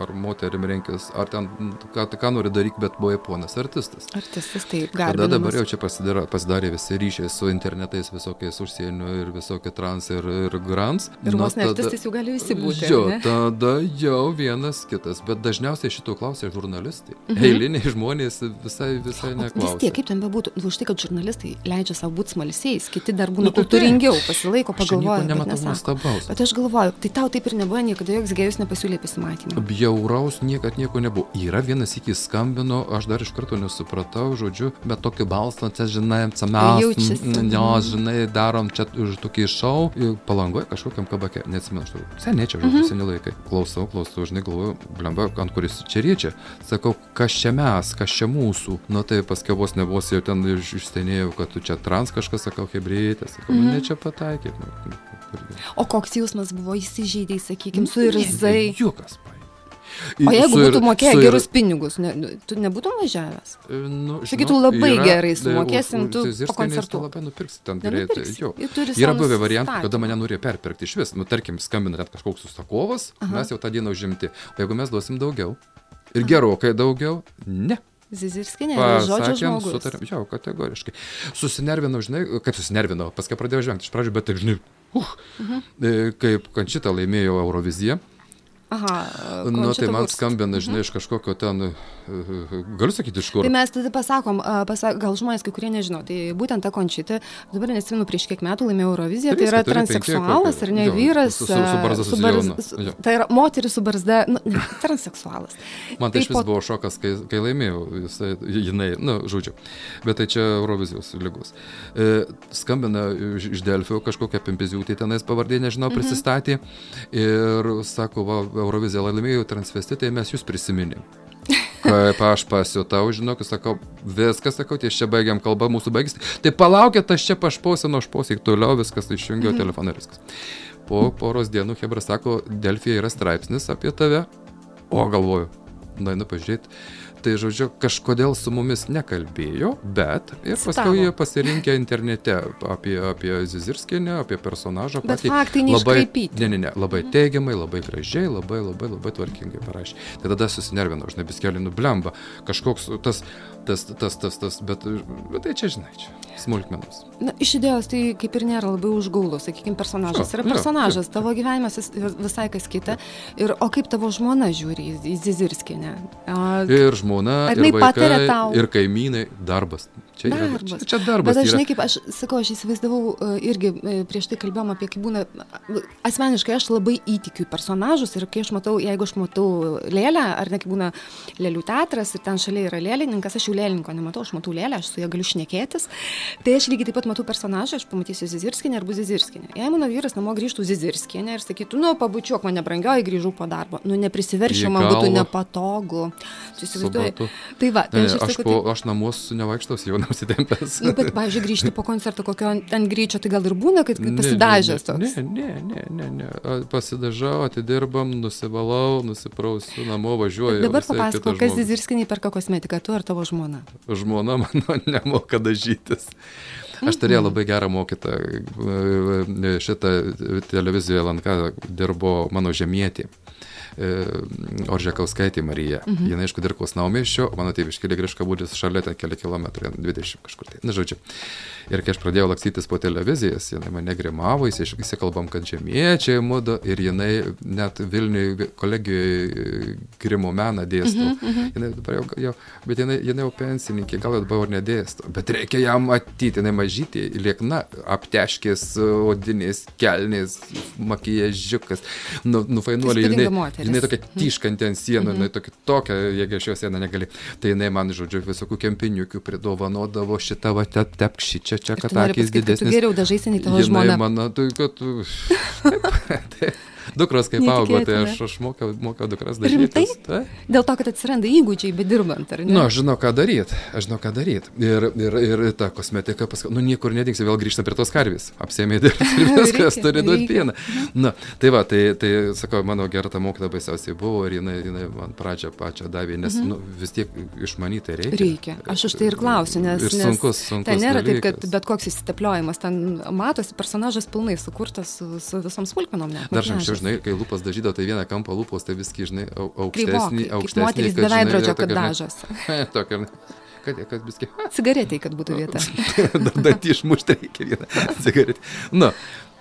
ar moterim renkis, ar ten, ką, ką nori daryti, bet buvai ponas artistas. Artistas, taip, gali. Tada dabar jau čia pasidarė, pasidarė visi ryšiai su internetais, visokiais užsienio ir visokie trans ir, ir grants. Ir vos ne artistas jau gali visi būti. Jo, tada jau vienas kitas, bet dažniausiai šito klausia žurnalistai. Mhm. Eiliniai žmonės visai, visai neklausia. Vis tiek, kaip ten bebūtų, nu, už tai, kad žurnalistai leidžia savo būti smalsiais, kiti dar būna nu, tai kultūringiau, pasilaiko, pagalvoja. Nematau nuostabaus. Bet aš galvoju, tai tau taip ir nebuvo niekada joks gėjus nepasiūlė pasimatymą bjauraus niekad nieko nebuvo. Yra vienas iki skambino, aš dar iš karto nesupratau, žodžiu, bet tokį balsą, čia žinai, čia mes, jo, žinai, darom čia už tokį šau, palangoje kažkokiam kabake, neatsimenu, aš turiu. Seniai čia, žodžiu, seni laikai. Klausau, klausau, žinai, galvoju, blemba, ant kuris čia riečia. Sakau, kas čia mes, kas čia mūsų. Nu tai paskui vos nebus jau ten iš- išstenėjau, kad tu čia trans kažkas, sakau, hebreitė, sakau, nu, ne čia pataikė. Nu. O koks jausmas buvo įsižeidėjai, sakykime, suirzai. Juokas, pai. O jeigu Suir- būtų mokėję suir- gerus pinigus, ne, nu, tu nebūtum važiavęs? Nu, Sakytų, labai yra- gerai e, sumokėsim, tu Zizirskienės pakoncertuok. tu labai nupirksi ten greitai. Yra buvę variantų, kada mane norėjo perpirkti iš vis. Nu, tarkim, skambina net kažkoks užsakovas, mes jau tą dieną užimti. O jeigu mes duosim daugiau ir gerokai daugiau, ne. Zizirskė, ne, žodžio žmogus. sutarėm, jau kategoriškai. Susinervinau, žinai, kaip susinervinau, paskui pradėjau žvengti iš pradžių, bet taip, žinai, uh, mhm. kaip Kančita laimėjo Euroviziją. Aha, Nu, tai man skambina, žinai, iš kažkokio ten, e, e, galiu sakyti, iš kur. Tai mes tada pasakom, a, pasa, gal žmonės kai kurie nežino, tai būtent ta končita, dabar nesimenu prieš kiek metų laimėjo Euroviziją, tai Trys, yra transseksualas ar ne Jo, vyras. su- su- su barzda su susijauna. barz- su- Jo. Tai yra moteris su barzda, nu, ne, transseksualas. Man tai iš vis po- buvo šokas, kai, kai laimėjau, jisai, jinai, na, nu, žodžiu. Bet tai čia Eurovizijos lygos. E, skambina iš, Delfio kažkokia pimpiziūtė tenais pavardė, nežinau, Mhm. prisistatė. Ir sako, va, Euroviziją laimėjau transvestitai, mes jūs prisiminėm. Kaip aš pasiutau, žinok, sakau, viskas, sakau, ties čia baigiam kalbą, mūsų baigsis. Tai palaukit, aš čia pašposinu, aš posik toliau, viskas, išjungiau mhm. telefoną ir viskas. Po poros dienų Hebra sako, Delfija yra straipsnis apie tave. O galvoju, na, einu pažiūrėti. Tai žodžiu, kažkodėl su mumis nekalbėjo, bet ir paskui jie pasirinkė internete apie, apie Zizirskienę, apie personažą. Bet patį faktai neiškraipyti. ne, ne, ne, labai teigiamai, labai gražiai, labai, labai, labai tvarkingai parašė. Tai tada susinervinau, žinai, biskelį nublemba. Kažkoks tas, tas, tas, tas, tas, bet, bet tai čia, žinai, čia smulkmenos. Na, iš idėjos tai kaip ir nėra labai užgaulus, sakykime, personažas. Yra personažas, tavo gyvenimas vis- visai kas kita. Ir, o kaip tavo žmona žiūri į? A, Ir žmona, ir vaikai, ir kaimynai, darbas. Čia, yra, Darbas. čia, čia darbas. Bet aš, yra. žinai, kaip aš sakau, aš įsivaizdavau e, irgi e, prieš tai kalbėjom apie kaip būna, asmeniškai aš labai įtikiu personažus ir kai aš matau, jeigu aš matau lėlę, ar ne kaip būna lėlių teatras ir ten šalia yra lėlininkas, aš jau lėlininko nematau, aš matau lėlę, aš su ja galiu šnekėtis, tai aš lygiai taip pat matau personažą, aš pamatysiu Zizirskinę arba Zizirskinę. Jei mano vyras namo grįžtų Zizirskinę ir sakytų, nu, pabučiuok mane brangioji, grįžau po darbo, nu, neprisiveršiu, man būtų nepatogu. Suprantu. Tai va, tai aš, aš, sakau, po, tai- aš namus nevaikštos jau nusitempęs. Nu, bet, pavyzdžiui, grįžti po koncerto kokio ten greičio, tai gal ir būna, kad pasidažęs toks. ne, ne, ne, ne, ne. Pasidažau, atidirbam, nusivalau, nusiprausiu, namo važiuoju. Dabar visai papasako, kitas kas. Zizirskiniai perka kosmetiką, tu ar tavo žmona? Žmona mano nemoka dažytis. Aš turėjau labai gerą mokytą. Šitą televiziją LNK dirbo mano žemietė. Oržekauskaitė Marija. Mhm. Jis, aišku, dirbo Snaumėšio, o mano tėviškėlė Griška būdis šalia, ten keli kilometrai, 20 kažkur tai. Na, žodžiu. Ir kai aš pradėjau lakstytis po televizijas, jinai mane grimavo, įsiš- įsikalbam, kad žemiečiai mudu ir jinai net Vilniui kolegijoje grimo meną dėsto. Mhm, mhm. Jinai dabar jau, jau, bet jinai, jinai jau pensininkė, gal dabar ir nedėsto. Bet reikia ją matyti, jinai mažytė, liekna, apteškės, odinės, kelnės, makijažiukas, nu, nufainuolė. Jinai, moteris. jinai tokia tyškanti ant sienų, jinai tokia, tokia, jeigu aš jos sieną negali. Tai jinai man, žodžiu, visokių kempiniukių pridovanodavo šitą va te- tepkšį, čia, čia, kad akis didesnis. geriau dažaisi nei tavo žmona. mano, tai kad... Taip, Dukros kaip augo, tai aš, aš mokiau, mokiau dukras Rimtai? dažyti. Tai? Dėl to, kad atsiranda įgūdžiai, bedirbant, ar ne? Nu, aš žinau, ką daryti. Aš žinau, ką daryti. Ir, ir, ir ta kosmetika, paskui, nu, niekur nedingsi, vėl grįžta prie tos karvės. Apsėmė ir viskas, turi duoti pieną. Na, tai va, tai, tai, sakau, mano gera ta mokyta baisiausiai buvo ir jinai, jinai man pradžią pačią davė, nes, mhm. nu, vis tiek išmanyti reikia. Reikia. Aš už tai ir klausiu, nes, Ir sunkus, sunkus. ten nėra taip, kad bet koks įsitepliojimas, ten matosi personažas pilnai sukurtas su, su visom smulkmenom. net, Dar anksčiau, makiažas. Žinai, kai lūpas dažydavo, tai vieną kampą lūpos, tai viskai, žinai, au- aukštesnį, aukštesnį. moterys kad, be veidrodžio, kad dažosi. Tokia, kad, kad viskai. Cigaretėj, kad būtų vieta. Dantį išmušti reikia vieną cigaretę. Nu,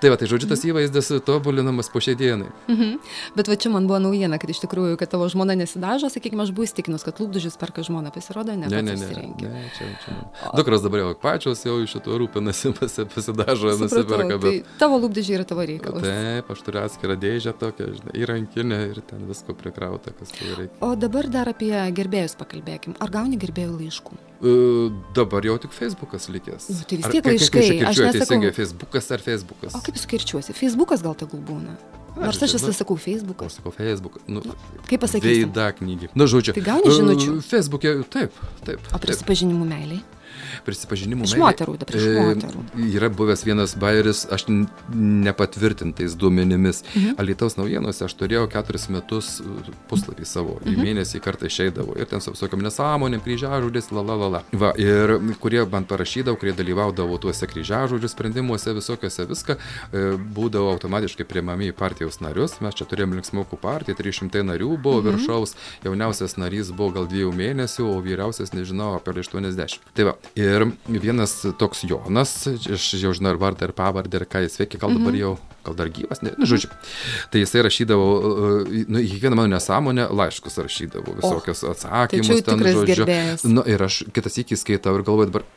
Tai va, tai žodžiu, tas įvaizdis tobulinamas po šiai dienai. Mhm. Bet va čia man buvo naujiena, kad iš tikrųjų, kad tavo žmona nesidažo, sakykime, aš buvau įstikinus, kad lūpdažius perka žmona, pasirodo, ne. Ne, ne, ne. ne čia, čia. Dukros dabar jau pačios jau iš šito rūpinasi, pasi, pasidažo, nusiperka. Bet... Tai tavo lūpdažiai yra tavo reikalas. Taip, aš turiu atskirą dėžę tokią, žinai, įrankinę ir ten visko prikrauta, kas tai reikia. O dabar dar apie gerbėjus pakalbėkim. Ar gauni gerbėjų laiškų? Uh, dabar jau tik Facebookas likęs. Nu, tai vis tiek laiškai. Aš nesakau. Facebookas ar Facebookas. O kaip skirčiuosi? Facebookas gal tegul būna. Nors aš visą sakau Facebookas. Aš sakau Facebook. Nu, kaip pasakyti? Veida knygi. Na, žodžiu. Tai gauni žinučių? Uh, Facebook'e, taip, taip. O prisipažinimų meiliai? Prisipažinimų. Iš moterų, dabar iš e, moterų. Yra buvęs vienas bairis, aš nepatvirtintais duomenimis. Mhm. Alitaus naujienose aš turėjau keturis metus e, puslapį savo, mhm. į mėnesį kartą išeidavo ir ten su visokiam nesąmonėm, kryžiažodis, la la la la. Va, ir kurie man parašydavo, kurie dalyvaudavo tuose kryžiažodžių sprendimuose, visokiose viską, e, būdavo automatiškai priimami į partijos narius. Mes čia turėjome linksmokų partiją, 300 narių buvo mhm. viršaus, jauniausias narys buvo gal dviejų mėnesių, o vyriausias, nežinau, apie 80. Tai va, Ir vienas toks Jonas, aš jau žinau ir vardą, ir pavardę, ir ką jis veikia, gal dabar mhm. jau, gal dar gyvas, ne, ne žodžiu. Tai jisai rašydavo, nu, į kiekvieną mano nesąmonę laiškus rašydavo, visokius atsakymus, tai ten, žodžiu. Gerbėjas. Nu, ir aš kitas iki skaitau ir galvoju dabar,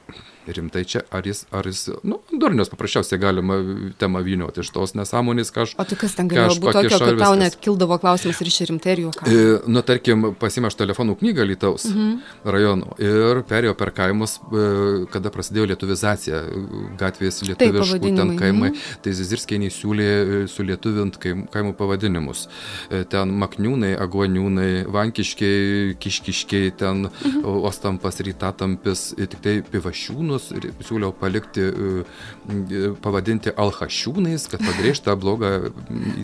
rimtai čia, ar jis, ar jis, nu, durnius paprasčiausiai galima temą vynioti iš tos nesąmonės kažko. O tai kas ten galėjo būti tokio, kad tau net kildavo klausimas ir iš rimtai ir juokai? E, nu, tarkim, pasimaš telefonų knygą Lytaus mhm. rajono ir perėjo per kaimus, e, kada prasidėjo lietuvizacija, gatvės lietuviškų ten kaimai, mhm. tai Zizirskiai siūlė e, sulietuvint kaim, kaimų pavadinimus. E, ten Makniūnai, Aguoniūnai, Vankiškiai, Kiškiškiai, ten mhm. Ostampas, Rytatampis, tik tai Pivašiūnų alchašiūnus ir siūliau palikti, e, e, pavadinti alchašiūnais, kad pabrėžtų tą blogą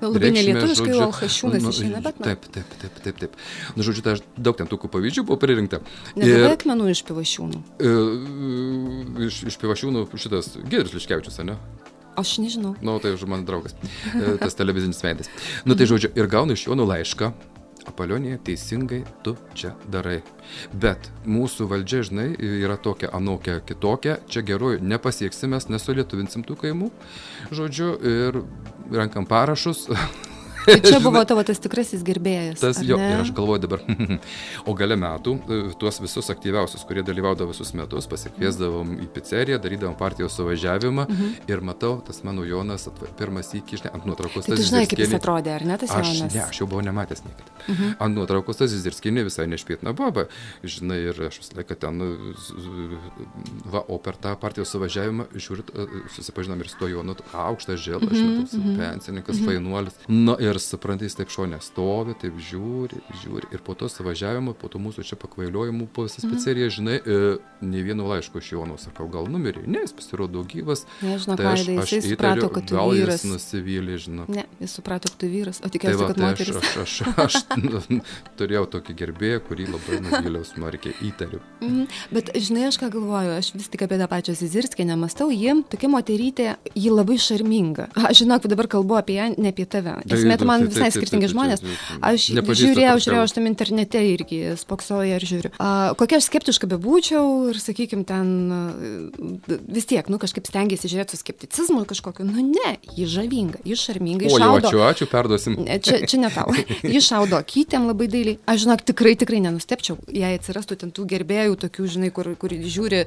nelietuviškai alchašiūnas nu, išeina, bet. Taip, taip, taip, taip. taip. Nu, žodžiu, tai aš daug ten tokių pavyzdžių buvo pririnkta. Nebuvai akmenų iš pivašiūnų. E, iš, iš pivašiūnų šitas Gedris Liškevičius, ne? Aš nežinau. Na, nu, tai už mano draugas, tas televizinis veidas. Nu, tai žodžiu, ir gaunu iš Jono laišką, Apalionėje teisingai tu čia darai. Bet mūsų valdžia, žinai, yra tokia, anokia, kitokia. Čia geruoju nepasieksime, nesulietuvinsim tų kaimų. Žodžiu, ir renkam parašus. Tai čia buvo tavo tas tikrasis gerbėjas. Tas jo, ir aš galvoju dabar, o gale metų e, tuos visus aktyviausius, kurie dalyvaudavo visus metus, pasikviesdavom į pizzeriją, darydavom partijos suvažiavimą mhm. ir matau, tas mano Jonas pirmas žinai, ant nuotraukos. Tai tu žinai, kaip jis atrodė, ar ne tas aš, Jonas? Ne, aš jau buvau nematęs niekada. Mhm. Ant nuotraukos tas Zirskinė visai nešpėtina baba, žinai, ir aš visą laiką ten, va, o per tą partijos suvažiavimą, žiūrit, e, susipažinom ir su to Jonu, aukštas žėlas, mhm. mhm. pensininkas, mhm. fainuolis. Nu, ir suprantai, jis taip šonė stovi, taip žiūri, žiūri. Ir po to suvažiavimo, po to mūsų čia pakvailiojimų po visą mhm. specialiją, mm. žinai, e, ne vieno laiško iš Jono, sakau, gal numirė. Ne, jis pasirodo gyvas. Nežinau, tai aš, aš jis suprato, kad tu gal vyras. Jis nusivylė, žinau. Ne, jis suprato, kad tu vyras, o tikėjosi, tai va, kad tai moteris. Aš, aš, aš, aš turėjau tokį gerbėją, kurį labai nuvyliau smarkiai, įtariu. Mm. Bet žinai, aš ką galvoju, aš vis tik apie tą pačią Zizirskį nemastau, ji tokia moterytė, ji labai šarminga. Aš žinok, dabar kalbu apie ją, ne apie tave. Esmė, tu man visai skirtingi žmonės. Aš žiūrėjau, žiūrėjau, aš tam internete irgi spoksoju ir žiūriu. A, kokia aš skeptiška bebūčiau ir, sakykime, ten vis tiek, nu, kažkaip stengiasi žiūrėti su skepticizmu kažkokiu. Nu, ne, ji žavinga, ji šarminga. O, jau, ačiū, ačiū, perduosim. Čia, čia ne tau. Ji šaudo kytėm labai dailiai. Aš, žinok, tikrai, tikrai nenustepčiau, jei atsirastų ten tų gerbėjų, tokių, žinai, kur, kur žiūri,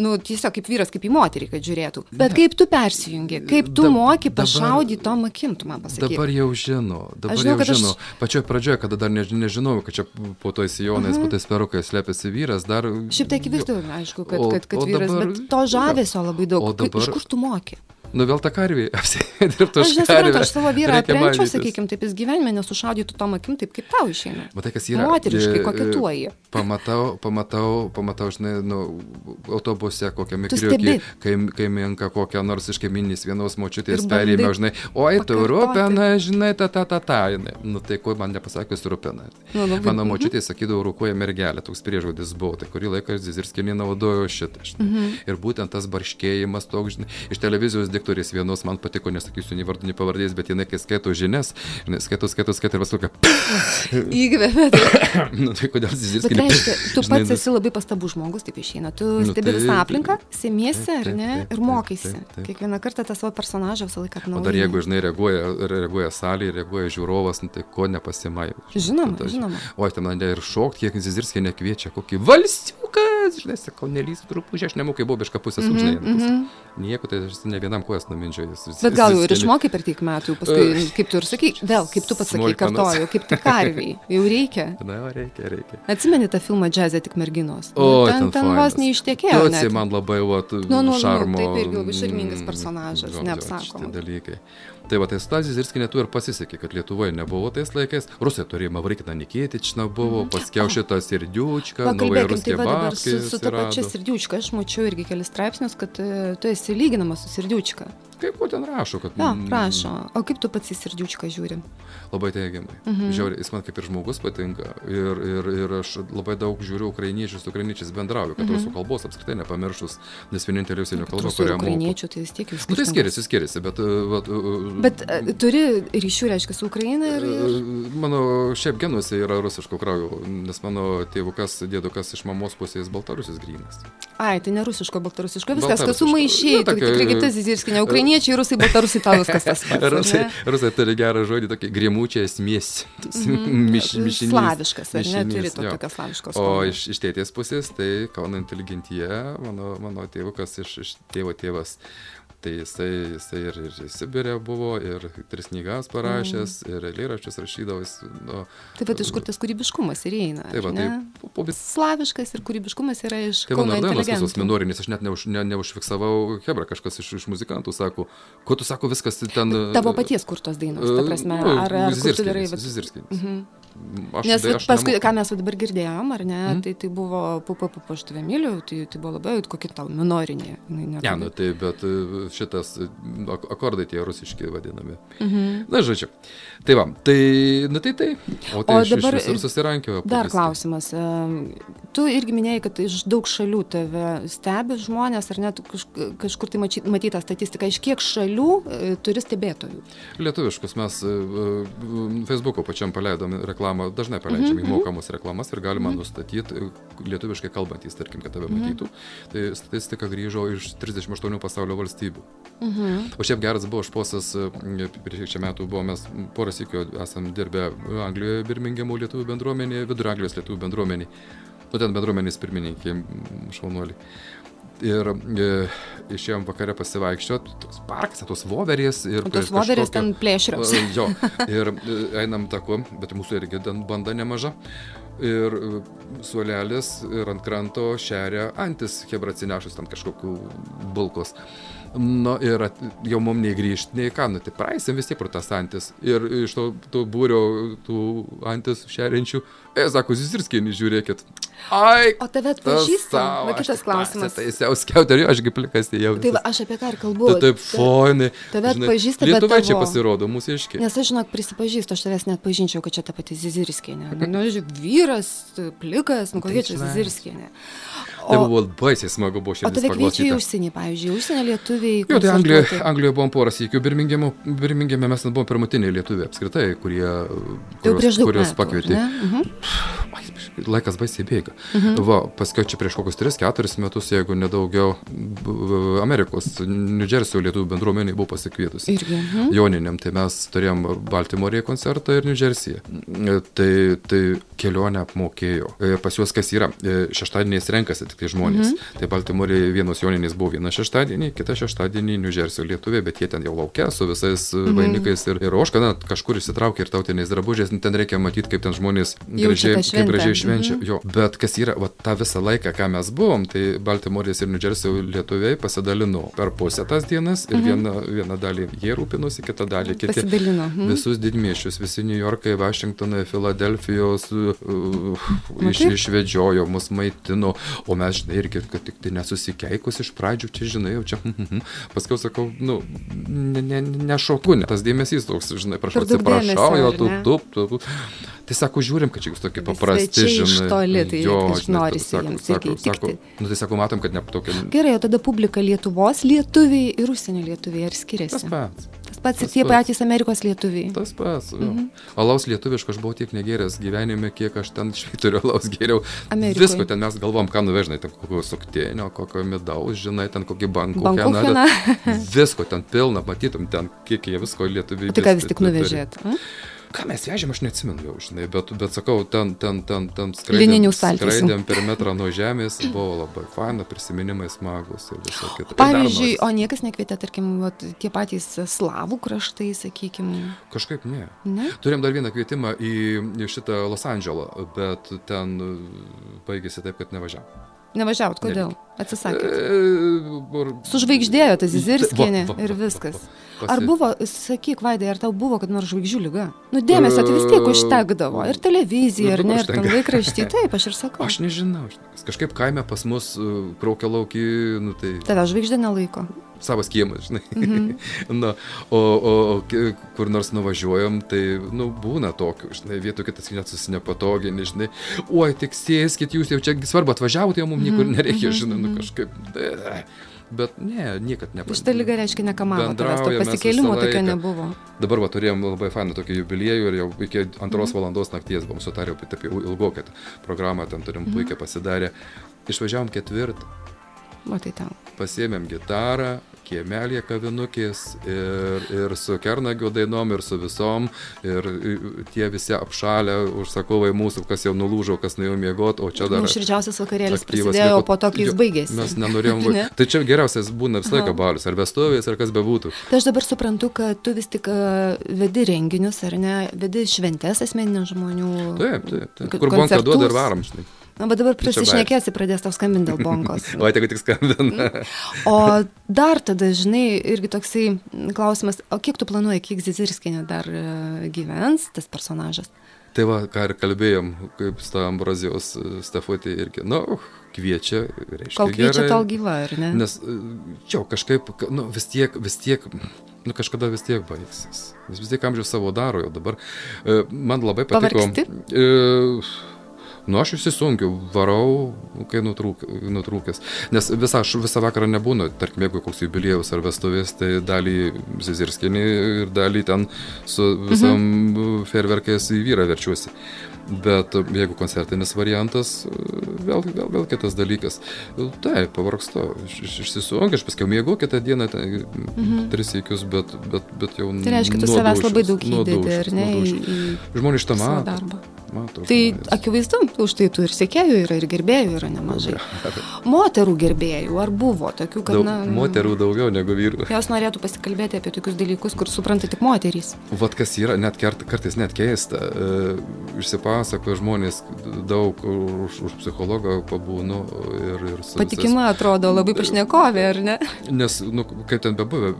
nu, tiesiog kaip vyras, kaip į moterį, kad žiūrėtų. Bet ne. kaip tu persijungi, kaip tu Dab, moki pašaudyti tom akim, tu man pasakai. Dabar jau žinau, dabar žinau, jau žinau. Aš... Pačioje pradžioje, kada dar ne, nežinau, kad čia po to įsijonais, uh -huh. po tais perukais slepiasi vyras, dar... Šiaip tai akivaizdu, aišku, kad, o, kad, kad vyras, dabar... bet to žavesio labai daug. O dabar... Iš kur tu moki? Nu vėl tą karvį apsidirbtų. Aš nesuprantu, aš savo vyrą aprenčiau, sakykime, taip jis gyvenime nesušaudytų tom akim, taip kaip tau išeina. Matai, kas yra. Moteriškai koketuoji. Pamatau, pamatau, pamatau, žinai, nu, autobuse kokią mikriukį, kai, kai menka kokią nors iš kaiminės vienos močiutės perėmė, žinai, oi, tu rūpena, žinai, ta, ta, ta, ta, jinai. Nu tai ko man nepasakius rūpena. Nu, nu, Mano močiutė sakydavo, rūkuoja mergelė, toks priežodis buvo, tai kurį laiką Zizirskinė naudojo šitą. Žinai. Mhm. Ir būtent tas barškėjimas toks, žinai, iš televizijos diktorės vienos man patiko, nesakysiu nei vardų, nei pavardės, bet jinai, kai skaito žinias, jinai skaito, skaito, skaito ir paskui. Įgvėpė. nu, tai kodėl Zizirskį reiškia, tu Žinai, pats nu- esi labai pastabus žmogus, taip išeina. Tu Nu, stebi visą taip, aplinką, taip, semiesi, taip, ar taip, ne, taip, ir taip, mokaisi. taip, taip. Kiekvieną kartą tą savo personažą visą laiką O atnaujini. dar jeigu, žinai, reaguoja, reaguoja salė, reaguoja žiūrovas, nu, tai ko nepasimai. Žinoma, Tada- žinoma. O ten mane ir šokti, kiek Zizirskė nekviečia, kokį valsiukas, žinai, sakau, nelys truputį, aš nemokai bobišką pusę Mhm, sužinai. Nieko, tai aš ne vienam kojas numindžiu. Bet gal jau ir išmokai per tiek metų, paskui, kaip tu ir sakai, vėl, kaip tu pats sakai, Smulkmenos. kartoju, kaip tik karviai, jau reikia. Na, reikia, reikia. Atsimeni tą filmą Džiazė tik merginos? Nu, O, ten, ten vos neištekėjo. Tu atsi man labai, vat, Nu, nu, nu, šarmo. taip irgi labai šarmingas mm, personažas, šitie dalykai. Tai va, tai Stazis Irskė tu ir pasisekė, kad Lietuvoje nebuvo tais laikais. Rusai turėjo Mavrikiną Nikėtičną buvo, paskiau šitą Sirdiučką, Nauja Pakalbėkim, tai va su, su ta pačia Sirdiučka, aš mačiau irgi kelis straipsnius, kad e, tu esi lyginamas su Sirdiučka. Kaip ko ten rašo, kad... Mm, prašo. O kaip tu pats į Sirdiučką žiūri? Labai teigiamai. Mhm. Žiauriai, jis man kaip ir žmogus patinka. Ir, ir, ir aš labai daug žiūriu ukrainiečius, ukrainiečiais bendrauju, kad Mhm. rusų kalbos apskritai nepamiršus, nes vienintelė užsienio kalba, kurią moku. ukrainiečių, tai vis tiek jūs. Nu, tai skiriasi, skiriasi, bet... Bet e, turi ryšių, reiškia, su Ukraina ir... Uh, Mano šiaip genuose yra rusiško kraujo, nes mano tėvukas, dėdukas iš mamos pusės baltarusis grynas. Ai, tai ne rusiško, baltarusiško, viskas, kas Baltarusiško. sumaišė, Nu, tai tokia- tikrai kaip tas Zizirskis, ne ukrainiečiai, rusai, baltarusai, tau viskas tas pats. Rusai, rusai turi gerą žodį, tokį griemučią esmės. Miš, mišinys, Slaviškas, ar ne, turi mišinys, to jo. tokios slaviškos. O iš, iš tėtės pusės, tai Kauno inteligentija, mano, mano tėvukas iš, iš tėvo tėvas. Tai jisai, jisai ir, ir Sibirė buvo, ir tris knygas parašęs, Mm. ir eilėraščius rašydavo. jis, Nu, Taip pat iš kur tas kūrybiškumas ir eina. tai va, ar tai ne? po, po vis... Slaviškas ir kūrybiškumas yra iš Tai mano dainos visos minorinės, aš net neuž, ne, neužfiksavau, Hebra, kažkas iš, iš muzikantų sako, ko tu sako, viskas ten... Tavo paties kurtos dainos, ta prasme, nu, ar, darai... vat- Zizirskinis. Mhm. Aš, Nes tai aš paskui, nemoku. ką mes dabar girdėjom, ar ne, Mhm. tai tai buvo pupa pupa aš tave myliu, tai, tai buvo labai kokia tau minorinė. Ne, nėra- nu tai, bet e, šitas e, ak- akordai tie rusiški vadinami. Mhm. Na, žodžiu. Tai va, tai, nu tai tai. O tai O iš, dabar iš visur susirankiojo. Dar klausimas. Tu irgi minėjai, kad iš daug šalių tave stebi žmonės, ar net kažkur tai matyta statistika, iš kiek šalių e, turi stebėtojų? Lietuviškus mes Facebook'o pačiam paleidom reklamą, dažnai paleidžiam Mhm, į mokamus reklamas ir galima nustatyti e, lietuviškai kalbantys, tarkim, kad Mhm. tave matytų. Tai statistika grįžo iš 38 pasaulio valstybių. Mhm. O šiaip geras buvo šposas, e, prieš šią metų buvo, mes porą sėkių esam dirbę Anglijoje, Birmingemo lietuvių bendruomenėje, Vidurio Anglijos lietuvių bendruomenėje. Nu, ten bendruomenės pirmininkė, šaunuoliai. Ir e, išėjom vakare pasivaikščioti, toks parkas, tos voverės ir... O tos voverės ten plėšrios. Jo, ir e, einam taku, bet mūsų irgi ten banda nemaža. Ir e, suolelis ir ant kranto šeria antis, hebra atsinešus ten kažkokių bulkos. Nu ir at, jau mum nei grįžti, nei ką, nu tai praeisim vis tiek pro tas antis. Ir iš to, to būrio tų antis šeriančių, e, sako, Zizirskienį, žiūrėkit. Ai, O tave atpažįsta? aš kitas klausimas. Tai siauskiauti, aš kaip plikas tai jau. Tai va, aš apie ką ir kalbu. Tu taip Ta- fainai. tave atpažįsta, bet tavo- pasirodo, mūsų iškiai. Nes aš, žinok, prisipažįstu, aš tavęs net pažinčiau, kad čia ta pati Zizirskienė. Nu, nu, žiūrėk, vyras, plikas, nu kokia čia žinai. Zizirskienė. Tai buvo baisiai smagu, buvo o šiandien. tave kviečia į užsienį, pavyzdžiui, užsienio lietuviai. Jo, tai Anglijoje. Anglijoje buvom porą sykių, Birmingeme mes buvom pirmutiniai lietuviai apskritai, kurie, Tai jau prieš daug kuriuos metų, pakvietė. ne? Mhm. Biškį, Laikas baisiai bėga. Mhm. Va, paskui čia prieš kokius 3-4 metus, jeigu nedaugiau, Amerikos, New Jersey lietuvių bendruomenė buvo pasikvietusi. Irgi. Mhm. Joniniam, tai mes turėjom Baltimorėje koncertą ir New Jersey'e. E, Tai, tai kelionę apmokėjo. E, Pas juos kas yra? E, Šeštadieniais renkasi tik tai žmonės. Mhm. Tai Baltimorėje vienos joninės buvo vieną šeštadienį, kitą šeštadienį New Jersey lietuviai, bet jie ten jau laukia su visais mhm. vainikais ir, ir oška, na, kažkur įsitraukia ir tautiniais drabužiais, ten reikia matyti, kaip ten žmonės gražiai, gražiai švenčia. Mhm. Jo, bet kas yra, va, tą visą laiką, ką mes buvom, tai Baltimorės ir New Jersey lietuviai pasidalino per pusę tas dienas ir mhm. vieną, vieną dalį jie rūpinosi, kitą dalį kiti. Pasidalino. Mhm. Visus didmieščius, visi New Yorkai, Vašingtonai, Filadelfijos uh, iš, išvedžiojo, mus maitino, o mes, žinai, irgi, kad tik tai nesusikeikus iš pradžių, čia, žinai, jau čia, paskui sakau, nu, ne, ne, nešoku, ne, tas dėmesys toks, žinai, prašau, atsiprašau, jo, tu, ne? tu, tu, tu. Tai sako, žiūrim, kad čia jūs tokie paprasti, svečiai iš žinai. toli, tai kažkaip žinai, norisi sako, jiems sako, sako, nu, tai sako, matom, kad ne tokia. Gerai, o tada publika Lietuvos lietuviai ir užsienio lietuviai ar skiriasi? Tas pats. Tas pats ir tie patys Amerikos lietuviai. Tas pats. Mhm. Alaus lietuviško aš buvau tiek negeręs gyvenime, kiek aš ten švyturio alaus geriau. Amerikoj. Visko ten mes galvom, ką nuvežnai, ten kokio suktėnio, kokio midaus, žinai, ten kokį bankų. Bankucheną. Visko ten pilna, matytum ten, kiek jie visko lietuviai. Tai ką vis tik nuvežėt? a? Ką mes vežėm, aš neatsimenu jau, žinai, bet, bet sakau, ten, ten, ten, ten skraidėm, skraidėm per metrą nuo žemės, buvo labai faina, prisiminimai smagus ir visą kitą. Ir dar Pavyzdžiui, o niekas nekvietė, tarkim, vat, tie patys slavų kraštai, sakykime. Kažkaip ne. Ne? Turėjom dar vieną kvietimą į į šitą Los Andželą, bet ten baigėsi taip, kad nevažiavam. Nevažiavot, kodėl? Atsisakėt. E, Sužvaigždėjo tas Zizirskienė Va, va, va, ir va, viskas. va, va. Ar Pasi- buvo, sakyk, Vaidai, ar tau buvo, kad nors žvaigždžių lyga? Nu, dėmesio, tai vis tiek E, užtekdavo. Ir televizija, nu, ar ne, ir ten laikraštį. Taip, aš ir sakau. Aš nežinau, kažkaip kaime pas mus uh, kraukia laukį, nu tai Tave žvaigždė nelaiko. savas kiemas, žinai. Mhm. Na, o, o, o kur nors nuvažiuojam, tai, nu, būna tokių, žinai, vietų kitas net susinepatogiai, nežinai. Oi, tik sėskit, jūs jau čia svarbu atvažiavote, jau mums Mhm, niekur nereikia, žinai, nu kažkaip. e, Bet ne, niekad nepavyko. Šitą lygą reiškia nekamavo, pasikėlimo tokio nebuvo. Dabar va, turėjom labai fainą tokį jubiliejų ir jau iki antros Mhm. valandos nakties buvom sutarę apie apie ilgoką tą programą, ten turim Mhm. puikiai pasidarę. Išvažiavom ketvirtą, O tai tau. pasiėmėm gitarą, kiemelė kavinukės ir, ir su kernagio dainom, ir su visom, ir tie visi apšalę užsakovai mūsų, kas jau nulūžo, kas nuėjo miegot, o čia dar... Nuširdžiausias vakarėlis aktyvas prasidėjo liko. po to, kai jis baigėsi. Mes nenorėjom. va- Ne? Tai čia geriausias būna visą laiką balius, ar vestuvės, ar kas bebūtų. Tai aš dabar suprantu, kad tu vis tik a, vedi renginius, ar ne, vedi šventes asmeninių žmonių. Taip, taip, taip. Kur bonka duoda ir varom, žinai. Na, bet dabar čia prisišnekėsi, pradės tau skambinti dėl bonkos. O, tegu tik skambina. O dar tada, žinai, irgi toksai klausimas, o kiek tu planuoji, kiek Zizirskinė dar e, gyvens, tas personažas? Tai va, ką ir kalbėjom, kaip su ta Ambrazijos e, Stefutė irgi, nu, kviečia, reiškia. Kol kviečia gerai. tol gyva, ar ne? Nes, e, jo, kažkaip, ka- nu, vis tiek, vis tiek, nu, kažkada vis tiek baigsis. Vis, vis tiek amžius savo daro jau dabar. Man labai patiko. Pavargsti? E, Nu, aš įsisunkiu, varau, kai nutrūk, nutrūkęs. Nes visą, aš visą vakarą nebūnu, tarkim, jeigu koks jubiliejus ar vestuvės, tai dalį Zizirskinį ir dalį ten su visam mhm. ferverkais į vyrą verčiuosi. Bet e, jeigu koncertinis variantas, e, vėl, vėl, vėl kitas dalykas. Taip, pavargstu, iš- iš- išsisunkiu, aš paskui mėgau kitą dieną, ten, mhm. tris įkius, bet, bet, bet jau... Tai reiškia, tu savęs labai daug įdedi, ar ne, į, į Žmonės savo mato. darbą. mato Tai žmonės. akivaizdu, už tai tu ir sekėjų yra, ir gerbėjų yra nemažai. Moterų gerbėjų, ar buvo tokių, kad, Daug, na, moterų daugiau negu vyrų. jos norėtų pasikalbėti apie tokius dalykus, kur supranta tik moterys. Vat kas yra, net kart, kartais net keista, e, išsipasakoja žmonės daug už, už psichologą pabūnu ir, ir Patikima atrodo, labai pašnekovė, ar ne? Nes, nu, kaip ten bebuvę,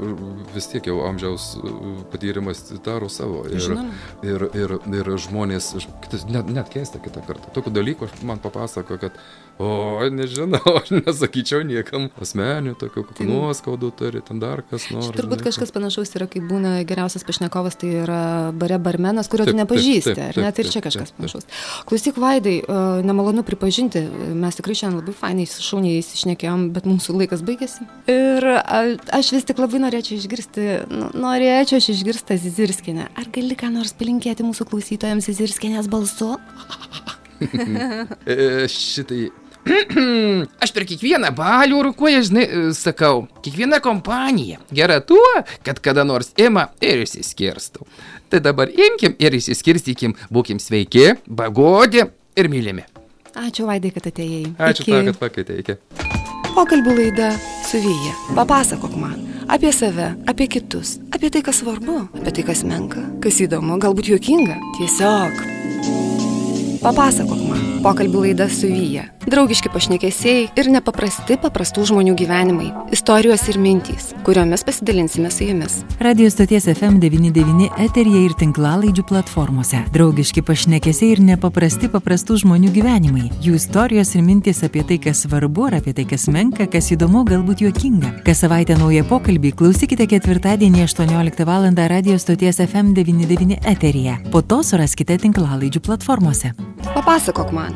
vis tiek jau amžiaus e, patyrimas daro savo. Ir, Žinoma. ir, ir, ir žmonės, kitas, net, net keista kitą kartą. Tokių dalykų man papasako, kad, o, nežinau, aš nesakyčiau niekam asmenių, tokių kokių nuoskaudų turi, ten dar kas nors. Turbūt žinai, kažkas panašaus yra, kai būna geriausias pašnekovas, tai yra bare barmenas, kurio tu Taip, taip, nepažįsti, taip, ar ne? taip, Tai ir čia taip, kažkas taip, panašaus. Klausyk, Vaidai, e, nemalonu pripažinti, mes tikrai šiandien labai fainai, šauniai įsišnekėjom, bet mūsų laikas baigėsi. Ir aš vis tik labai norėčiau išgirsti, norėčiau aš išgirsti Zizirskinę. Ar gali ką nors palinkėti mūsų klausytojams Zizirskinės balsu? E, šitai Aš per kiekvieną balių rūkuoja, žinai, e, sakau, kiekviena kompanija gera tuo, kad kada nors ima ir išsiskirstų. Tai dabar imkim ir išsiskirstykim, būkim sveiki, bagodi ir mylimi. Ačiū, Vaidai, kad atėjai. Ačiū Iki. tau, kad pakeitė. Iki. Pokalbių laida su Vyja. Papasakok man apie save, apie kitus, apie tai, kas svarbu, apie tai, kas menka, kas įdomu, galbūt juokinga. Tiesiog. Papasakok. Pokalbių laida su Vyja. Draugiški pašnekesiai ir nepaprasti paprastų žmonių gyvenimai. Istorijos ir mintys, kuriomis pasidalinsime su jumis. Radio stoties FM99 eterija ir tinklalaidžių platformose. Draugiški pašnekesiai ir nepaprasti paprastų žmonių gyvenimai. Jų istorijos ir mintys apie tai, kas svarbu, ar apie tai, kas menka, kas įdomu, galbūt juokinga. Kas savaitę naują pokalbį klausykite ketvirtadienį 18 val. radio stoties FM99 eterija. Po to suraskite tinklalaidžių platformose. Papasakok man.